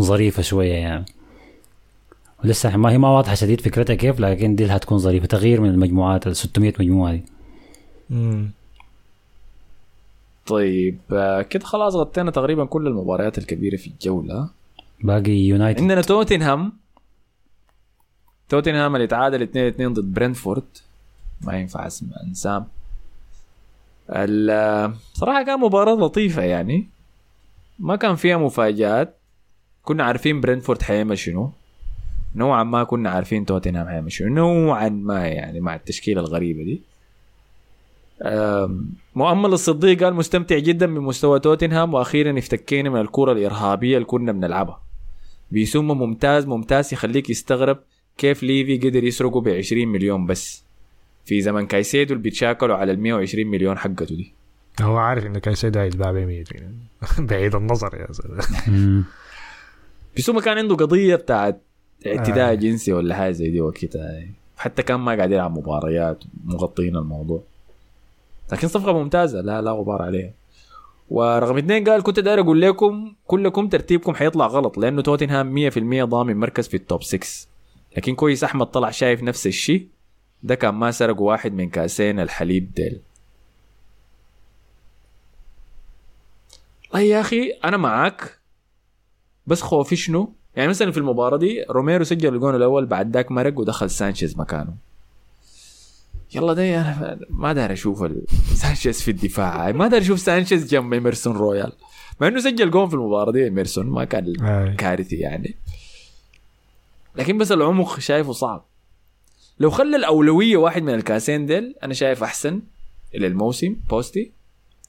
ظريفة شوية يعني. ولسه ما هي ما واضحة شديد فكرتها كيف لكن دي اللي هتكون ظريفة. تغيير من المجموعات ال 600 مجموعة دي. مم. طيب آه، كده خلاص غطينا تقريبا كل المباريات الكبيرة في الجولة. باقي يونايتد عندنا توتنهام توتنهام اللي تعادل 2 2 ضد برنتفورد ما ينفع اسم انسام صراحة كان مباراة لطيفة يعني. ما كان فيها مفاجآت. كنا عارفين برنتفورد حيعمل شنو. نوعا ما كنا عارفين توتنهام حيعمل شنو. نوعا ما يعني مع التشكيلة الغريبة دي. مؤمل الصديق قال مستمتع جدا بمستوى توتنهام وأخيرا افتكينا من الكرة الإرهابية اللي كنا بنلعبها. بيسمى ممتاز ممتاز يخليك يستغرب كيف ليفي قدر يسرقه ب 20 مليون بس. في زمن كايسيدو اللي بيتشاكلوا على ال 120 مليون حقته دي. هو عارف انه كايسيدو هيتباع ب 100 بعيد النظر يا زلمه. بيسمى كان عنده قضية بتاعت اعتداء آه. جنسي ولا حاجة زي دي وكده حتى كان ما قاعد يلعب مباريات مغطين الموضوع. لكن صفقة ممتازة لا لا غبار عليها. ورقم اثنين قال كنت داير أقول لكم كلكم ترتيبكم حيطلع غلط لأنه توتنهام 100% ضامن مركز في ال top 6 لكن كويس أحمد طلع شايف نفس الشيء. ده كان ما سرق واحد من كاسين الحليب ديل. والله يا أخي أنا معاك بس خوفي شنو؟ يعني مثلا في المباراة دي روميرو سجل الجون الأول بعد ذاك مرق ودخل سانشيز مكانه. يلا ده أنا ما داير أشوف سانشيز في الدفاع. ما داير أشوف سانشيز جنب إيمرسون رويال. مع إنه سجل جون في المباراة دي إيمرسون ما كان. كارثي يعني. لكن بس العمق شايفه صعب. لو خلى الأولوية واحد من الكاسين ديل أنا شايف أحسن للموسم بوستي.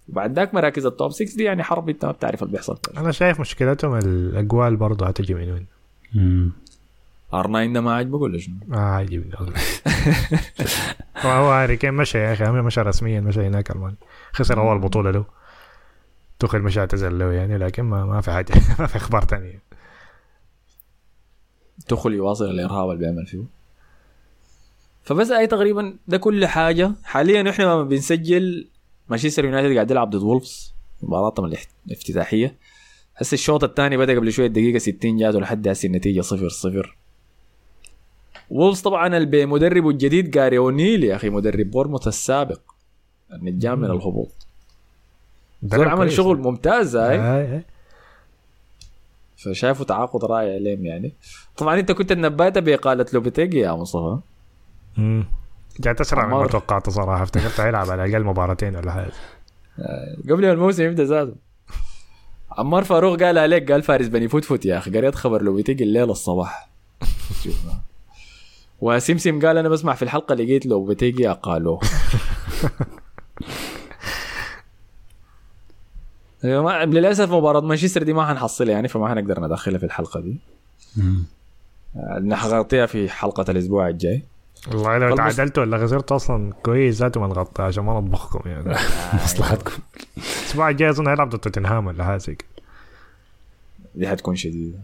وبعد ذاك مراكز ال top 6 دي يعني حرب أنت ما بتعرف اللي بيحصل. أنا شايف مشكلتهم الاقوان برضه هتجي من وين. R9 ده ما عاجبك ولا شنو؟ ما عاجبني والله هو هو هاري كين مشى يا أخي مشى رسميا مشى هناك المانيا خسر أول بطولة له. تخل مشى اعتزل له يعني لكن ما, ما في حاجة ما في أخبار ثانية تدخل يواصل الإرهاب اللي بيعمل فيه. فبس أي تقريبا ده كل حاجة. حاليا إحنا لما بنسجل. مانشستر يونايتد قاعد يلعب ضد وولفز. مباراتهم الافتتاحية. هسه الشوط الثاني بدأ قبل شوية دقيقة. 60 جات لحد هسه النتيجة 0 0 وولفز طبعا بمدربه الجديد جاري أونيل يا أخي مدرب بورنموث السابق. النجام من الهبوط. زول عمل. شغل ممتاز هاي آه، آه. فشايفه تعاقد رائع لهم يعني. طبعا أنت كنت نباته بإقالة لوبيتيجي يا مصطفى. جات أسرع مما عمار. توقعت صراحة. أفتكرت هيلعب على الأقل مباراتين ولا حاجة. قبل الموسم يبدأ ذاته. عمار فاروق قال عليك قال فارس بني فوت فوت يا أخي. قريت خبر لوبيتيجي الليلة الصباح. وسمسم قال أنا بسمع في الحلقة لقيت لوبيتيجي أقالوه. يا ما- للأسف مباراة مانشستر دي ما حنحصلها يعني فما حنقدر ندخلها في الحلقة دي. مم. نغطيها في حلقة الأسبوع الجاي. والله لو تعادلتوا ولا خسرت أصلا كويس ذاته ما نغطي عشان ما نطبخكم يعني. مصلحتكم. الأسبوع الجاي أظن هيلعب ضد توتنهام ولا حاجة. دي حتكون شديدة.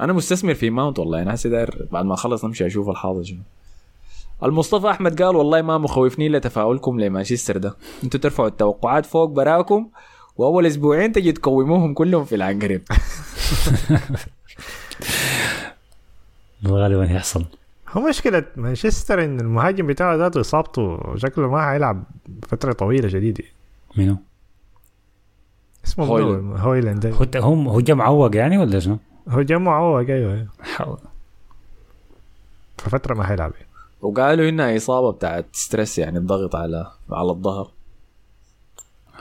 أنا مستثمر في ماونت والله أنا هسه داير بعد ما أخلص نمشي أشوف الحاضر شنو. المصطفى أحمد قال والله ما مخوفني إلا تفاؤلكم لمانشستر ده. أنتوا ترفعوا التوقعات فوق براكم وأول أسبوعين تجي تقوموهم كلهم في العنقريب. غالبا هيحصل هو مشكلة مانشستر إن المهاجم بتاعه ذاته إصابته شكله ما حيلعب فترة طويلة شديدة منو؟ اسمه هويلاند. هويلاند. هو هم هو جا معوق يعني ولا شنو؟ هو جا معوق أيوه حاول. ففترة ما حيلعب وقالوا إنها إصابة بتاعت stress يعني الضغط على على الظهر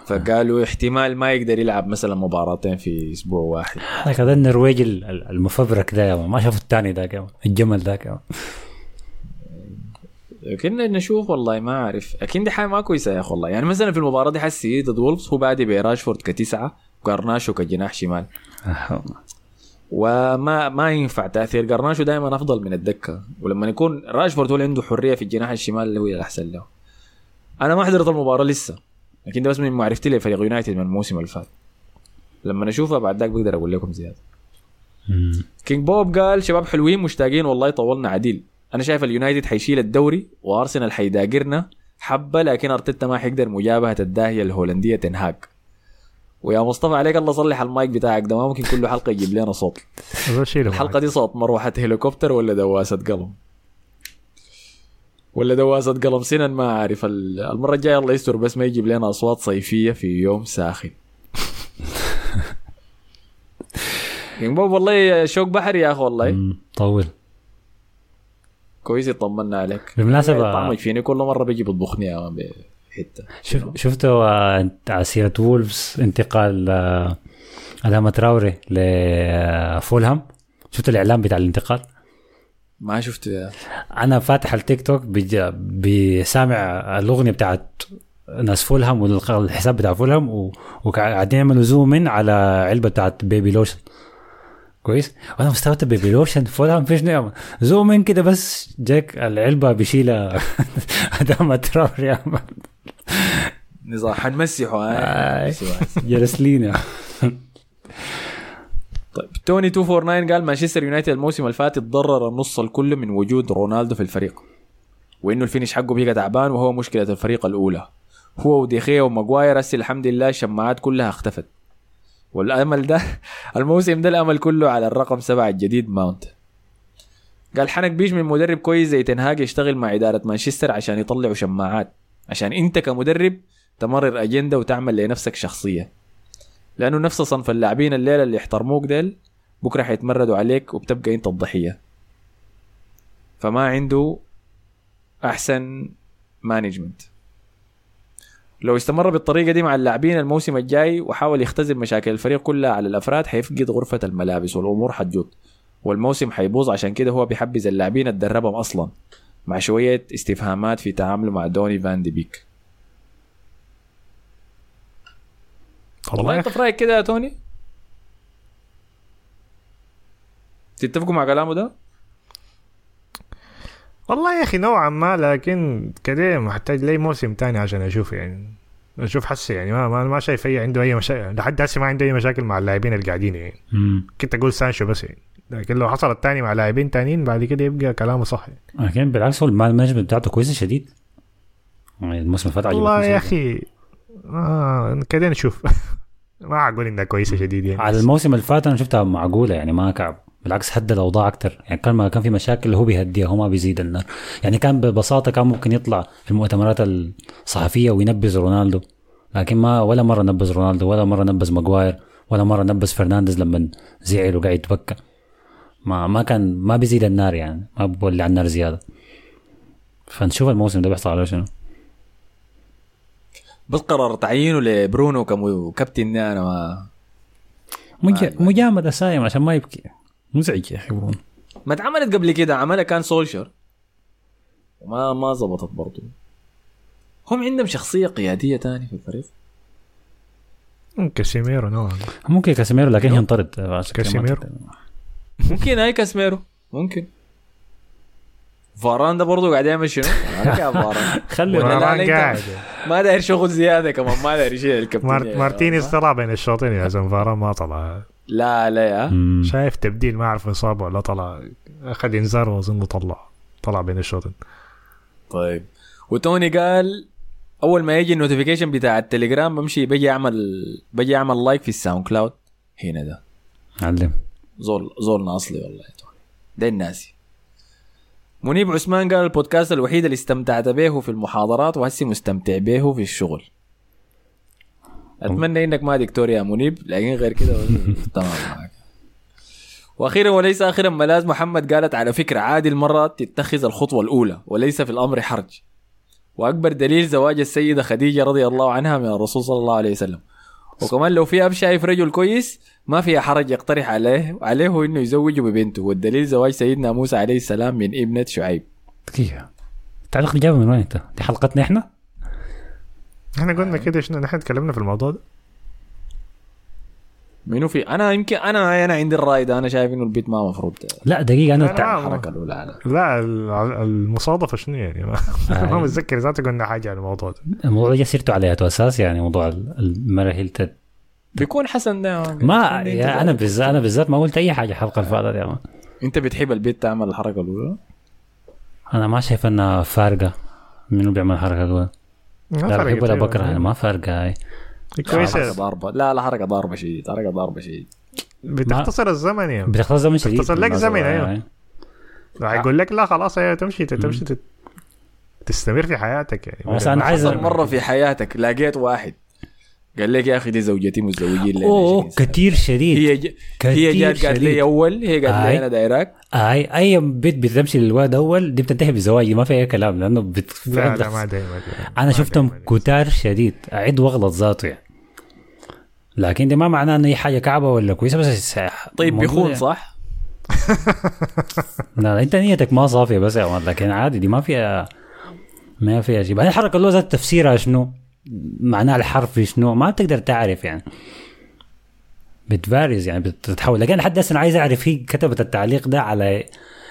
فقالوا احتمال ما يقدر يلعب مثلا مباراتين في أسبوع واحد هذا النرويجي ال- ال- المفبرك ده يا مان. ما شافوا الثاني ذاك. الجمل ذاك. كنا نشوف والله ما أعرف. أكيد دي حاجة ما كويسة يا أخي والله. يعني مثلا في المباراة دي حسي ضد وولفز هو بادي براشفورد كتسعة وقرناشو كجناح شمال. وما ما ينفع تأثير. قرناشو دائما أفضل من الدكة. ولما يكون راشفورد هو اللي عنده حرية في الجناح الشمال اللي هو الاحسن له. أنا ما حضرت المباراة لسه. لكن ده بس من معرفتي لفريق يونايتد من الموسم اللي فات. لما اشوفها بعد ذاك بقدر أقول لكم زيادة. كينج بوب قال شباب حلوين مشتاقين والله طولنا عديل. أنا شايف اليونايتد حيشيل الدوري وأرسنال حيداقرنا حبة لكن أرتيتا ما حيقدر مجابهة الداهية الهولندية تين هاج ويا مصطفى عليك الله صلح المايك بتاعك ده ما ممكن كل حلقة يجيب لنا صوت. الحلقة دي صوت مروحة هليكوبتر ولا دواسة قلم؟ ولا دواسة قلم؟ سنن ما عارف ال- المرة الجاية الله يستر بس ما يجيب لنا أصوات صيفية في يوم ساخن. والله شوق بحري يا أخي والله. طول. كويس يطمنا عليك. بالمناسبة طعمك فيني كل مرة بيجي بيطبخني بحتة. شوف شفتوا آه، انت على سيرة وولفز انتقال آه، أدامة تراوري لفولهام شفت الإعلان بتاع الانتقال؟ ما شفت يا. أنا فاتح التيك توك بسامع الأغنية بتاعت ناس فولهام والحساب بتاع فولهام وقاعدين يعملوا zoom in على علبة بتاعت baby lotion. كويس؟ وأنا مستوعب baby lotion فولهام فيش نعمة. zoom in كده بس جاك العلبة بيشيلها. أدامة تراوري يا. نظام حنمسحه. جلس لينا طيب توني 249 قال مانشستر يونايتد الموسم اللي فات تضرر النص الكل من وجود رونالدو في الفريق وإنه ال finish حقه بقى تعبان وهو مشكلة الفريق الأولى. هو وديخيا وماجواير هسه الحمد لله الشماعات كلها اختفت. والأمل ده الموسم ده الأمل كله على الرقم سبعة الجديد ماونت. قال حنك بيش من مدرب كويس زي تنهاج يشتغل مع إدارة مانشستر عشان يطلعوا شماعات عشان أنت كمدرب تمرر أجندة وتعمل لنفسك شخصية. لأنه نفس صنف اللاعبين الليلة اللي يحترموك ديل بكرة حيتمردوا عليك وبتبقى أنت الضحية. فما عنده أحسن management لو استمر بالطريقة دي مع اللاعبين الموسم الجاي وحاول يختزل مشاكل الفريق كلها على الأفراد حيفقد غرفة الملابس والأمور حتجوط والموسم حيبوظ عشان كده هو بيحبذ اللاعبين اتدربهم أصلا مع شوية استفهامات في تعامله مع دوني فان دي بيك. والله انت في رأيك كده يا توني؟ تتفقوا مع كلامه ده؟ والله يا أخي نوعا ما لكن كده محتاج لي موسم تاني عشان أشوف يعني أشوف حسي يعني ما ما, ما شايف أي عنده أي مشاكل لحد هسه ما عنده أي مشاكل مع اللاعبين اللي قاعدين يعني مم. كنت أقول سانشو بس يعني لكن لو حصلت تاني مع لاعبين تانيين بعد كده يبقى كلامه صح يعني. لكن بالعكس هو ال man management بتاعته كويسة شديد يعني الموسم اللي فات والله يا. أخي آه كده نشوف ما أقول إنها كويسة شديد يعني على الموسم اللي فات أنا شفتها معقولة يعني ما كعب بالعكس هدى الأوضاع أكثر يعني كان ما كان في مشاكل هو بيهديها هو ما بيزيد النار يعني كان ببساطة كان ممكن يطلع في المؤتمرات الصحفية وينبذ رونالدو. لكن ما ولا مرة نبذ رونالدو ولا مرة نبذ ماجواير ولا مرة نبذ فرنانديز لما زعل وقاعد يتبكى. ما ما كان ما بيزيد النار يعني ما بولع النار زيادة. فنشوف الموسم ده بيحصل على شنو. بس قرر تعيينه لبرونو ككابتن ده أنا ما مجا- مجاملة ساي عشان ما يبكي. مزعج يا أخي برونو ما اتعملت قبل كده عملها كان سولشر. وما ما زبطت برضو. هم عندهم شخصية قيادية تاني في الفريق؟ كاسيميرو نوعا ما. ممكن كاسيميرو لكن ينطرد ما كاسيميرو. ممكن هاي كاسميرو ممكن. فاران ده برضه قاعد يعمل شنو؟ فاران. خلي لا قاعد. ما داير شغل زيادة كمان ما داير يشيل الكابتن مار- مارتينيز طلع بين الشوطين يا زلمة فاران ما طلع. لا لا يا. شايف تبديل ما أعرف إصابة ولا طلع. أخذ إنذار واظنه طلع. طلع بين الشوطين. طيب. وتوني قال أول ما يجي ال notification بتاع التليجرام بمشي بجي اعمل بجي اعمل like في الساوند كلاود. هنا ده. علم زول زولنا أصلي والله يا توني. ده الناسي منيب عثمان قال البودكاست الوحيد اللي استمتعت به في المحاضرات وهسي مستمتع به في الشغل. أتمنى إنك ما دكتور يا منيب لكن غير كده تمام معك. وأخيرا وليس اخرا ملاذ محمد قالت على فكرة عادي المرات تتخذ الخطوة الأولى وليس في الأمر حرج. وأكبر دليل زواج السيدة خديجة رضي الله عنها من الرسول صلى الله عليه وسلم. وكمان لو في أب شايف رجل كويس ما فيها حرج يقترح عليه عليه إنه يزوجه ببنته. والدليل زواج سيدنا موسى عليه السلام من ابنة شعيب. دقيقة. التعليق جابه من وين أنت؟ دي حلقتنا إحنا؟ إحنا قلنا كده شنو نحن تكلمنا في الموضوع ده منو في أنا يمكن أنا أنا عندي الرأي ده أنا شايف إنه البيت ما مفروض لا دقيقة أنا لا،. لا. الحركة الأولى لا ال- المصادفة شنو يعني ما, ما آه. متذكر ذاته قلنا حاجة عن الموضوع ده الموضوع ده سيرته على أساس يعني موضوع ال- المرة تت... بيكون حسن ده ما يا أنا بالذات أنا بالذات ما قلت أي حاجة الحلقة اللي فاتت يا مان. أنت بتحب البيت تعمل الحركة الأولى أنا ما شايف إنها فارقة منو بيعمل الحركة الأولى ما لا فرقت بحب ولا. بكره يعني ما فارقة هاي. كويسه ضاربة. لا لا حركه ضاربة شديد حركه ضاربة شديد بتختصر الزمن يا. بتخلص زمن شديد. بتختصر لك زمن، أيوة. يعني. يقول لك لا خلاص أيوه تمشي تمشي تت- تستمر في حياتك يعني. بس أنا عايز- مره في حياتك لقيت واحد. قال لك يا أخي دي زوجتي متزوجين لنا أوه 20 سنة. كتير شديد هي ج... كتير هي جات قالت. لي أول هي قالت. لي أنا دايراك أي أي بنت بتمشي للواد أول دي بتنتهي بزواج ما في أي كلام لأنه بت... لا لا ما دايما أنا شفتهم كتار شديد اعد واغلط ذاته يعني لكن ده ما معناه ان هي حاجة كعبة ولا كويسة بس طيب بيخون يعني. صح؟ لا, لا أنت نيتك ما صافية بس يا man لكن عادي دي ما فيها ما فيها شيء بعدين الحركه اللي ذات تفسيرها شنو معناها الحرفي شنو؟ ما بتقدر تعرف يعني. بتفارز يعني بتتحول. لكن لحد هسه أنا عايز اعرف هي كتبت التعليق ده على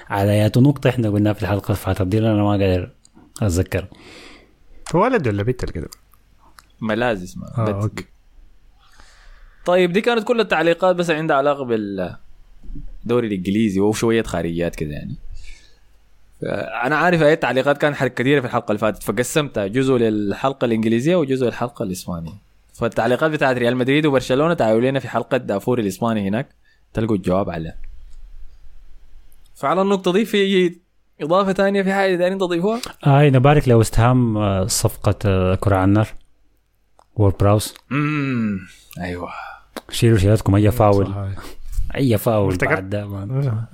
على ياتو نقطة إحنا قلناها في الحلقة اللي فاتت دي أنا ما قادر أتذكر. ولد ولا بنت اللي كده ملاذ اسمها. آه بت- okay. طيب دي كانت كل التعليقات بس عندها علاقة بالدوري الإنجليزي وشوية خارجيات كده يعني. أنا عارف أي تعليقات كانت حركة كثيره في الحلقة اللي فاتت فقسمتها جزء للحلقة الإنجليزية وجزء للحلقه الإسبانية. فالتعليقات بتاعت ريال مدريد وبرشلونة تعالوا لنا في حلقة دافور الإسباني هناك تلقوا الجواب عليها. فعلى النقطة دي في إضافة ثانية في حاجة دايرين تضيفوها؟ هاي نبارك لوست هام آه، صفقة آه، كرة على النار وور براوس امم أيوه. شيلوا شيلاتكم أي فاول. أي فاول افتكرت-.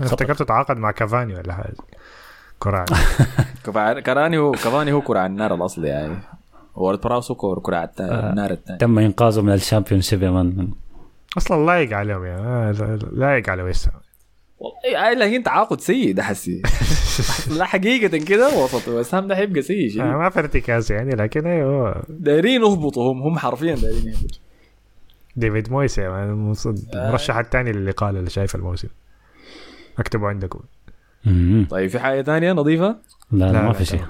افتكرت تعاقد مع كافاني ولا حاجة. كرة كفا- كراني هو كفاني هو كره على النار الاصلي يعني. وورد براوس هو كره على التا- النار الثاني تم إنقاذه من الشامبيون شيب يا مان أصلا لايق عليهم يا آه، لا- لايق على ويست هام. والله لكن تعاقد سيء ده حسي لا حقيقة كده وسط بس هم ده حيبقى سيء آه، شيء ما في ارتكاز يعني لكن أيوه دايرين يهبطوا هم هم حرفيا دايرين يهبطوا. ديفيد مويس المص- المرشح الثاني للإقالة اللي شايف الموسم. اكتبوا عندكم. طيب في حاجة ثانية نظيفه لا, لا لا، ما في شيء.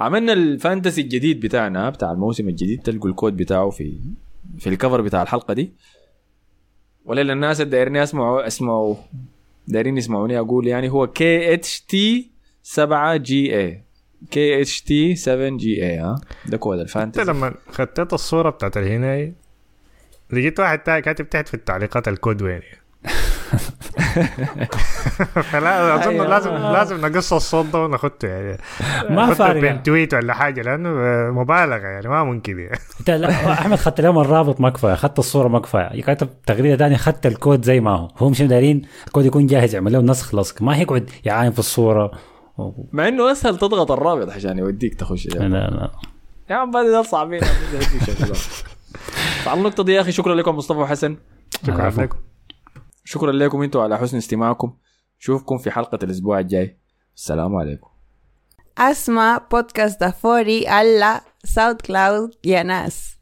عملنا الفانتسي الجديد بتاعنا بتاع الموسم الجديد تلقوا الكود بتاعه في في الكفر بتاع الحلقة دي. ولا للناس اللي دايرين يسمعوا اسمعوا دايرين يسمعوني أقول يعني هو كي اتش تي 7 جي اي كي اتش تي 7 جي اي ها؟ ده كود انت الفانتسي لما خطيت الصورة بتاعت الهناي لقيت واحد كاتب تحت في التعليقات الكود وين؟ فلا أظن أيوة. لازم لازم نقص الصوت ده ونخطه يعني ما فارق بين tweet ولا حاجة لأنه مبالغة يعني ما ممكن يعني. إنت لا أحمد خدت اليوم الرابط ما كفايه خدت الصورة ما كفايه كاتب تغريده ثانية خدت الكود زي ما هو. هم مش دايرين الكود يكون جاهز يعمل له نسخ لصق. ما هيقعد يعاين في الصورة. و- مع إنه أسهل تضغط الرابط عشان يوديك تخش. لا لا يا عم بعد ده صعبين. فعلى النقطة دي يا أخي شكرا لكم مصطفى وحسن. شكرا. لكم شكرا لكم أنتم على حسن استماعكم. نشوفكم في حلقة الأسبوع الجاي. السلام عليكم. اسمع بودكاست دافوري على ساوند كلاود يا ناس.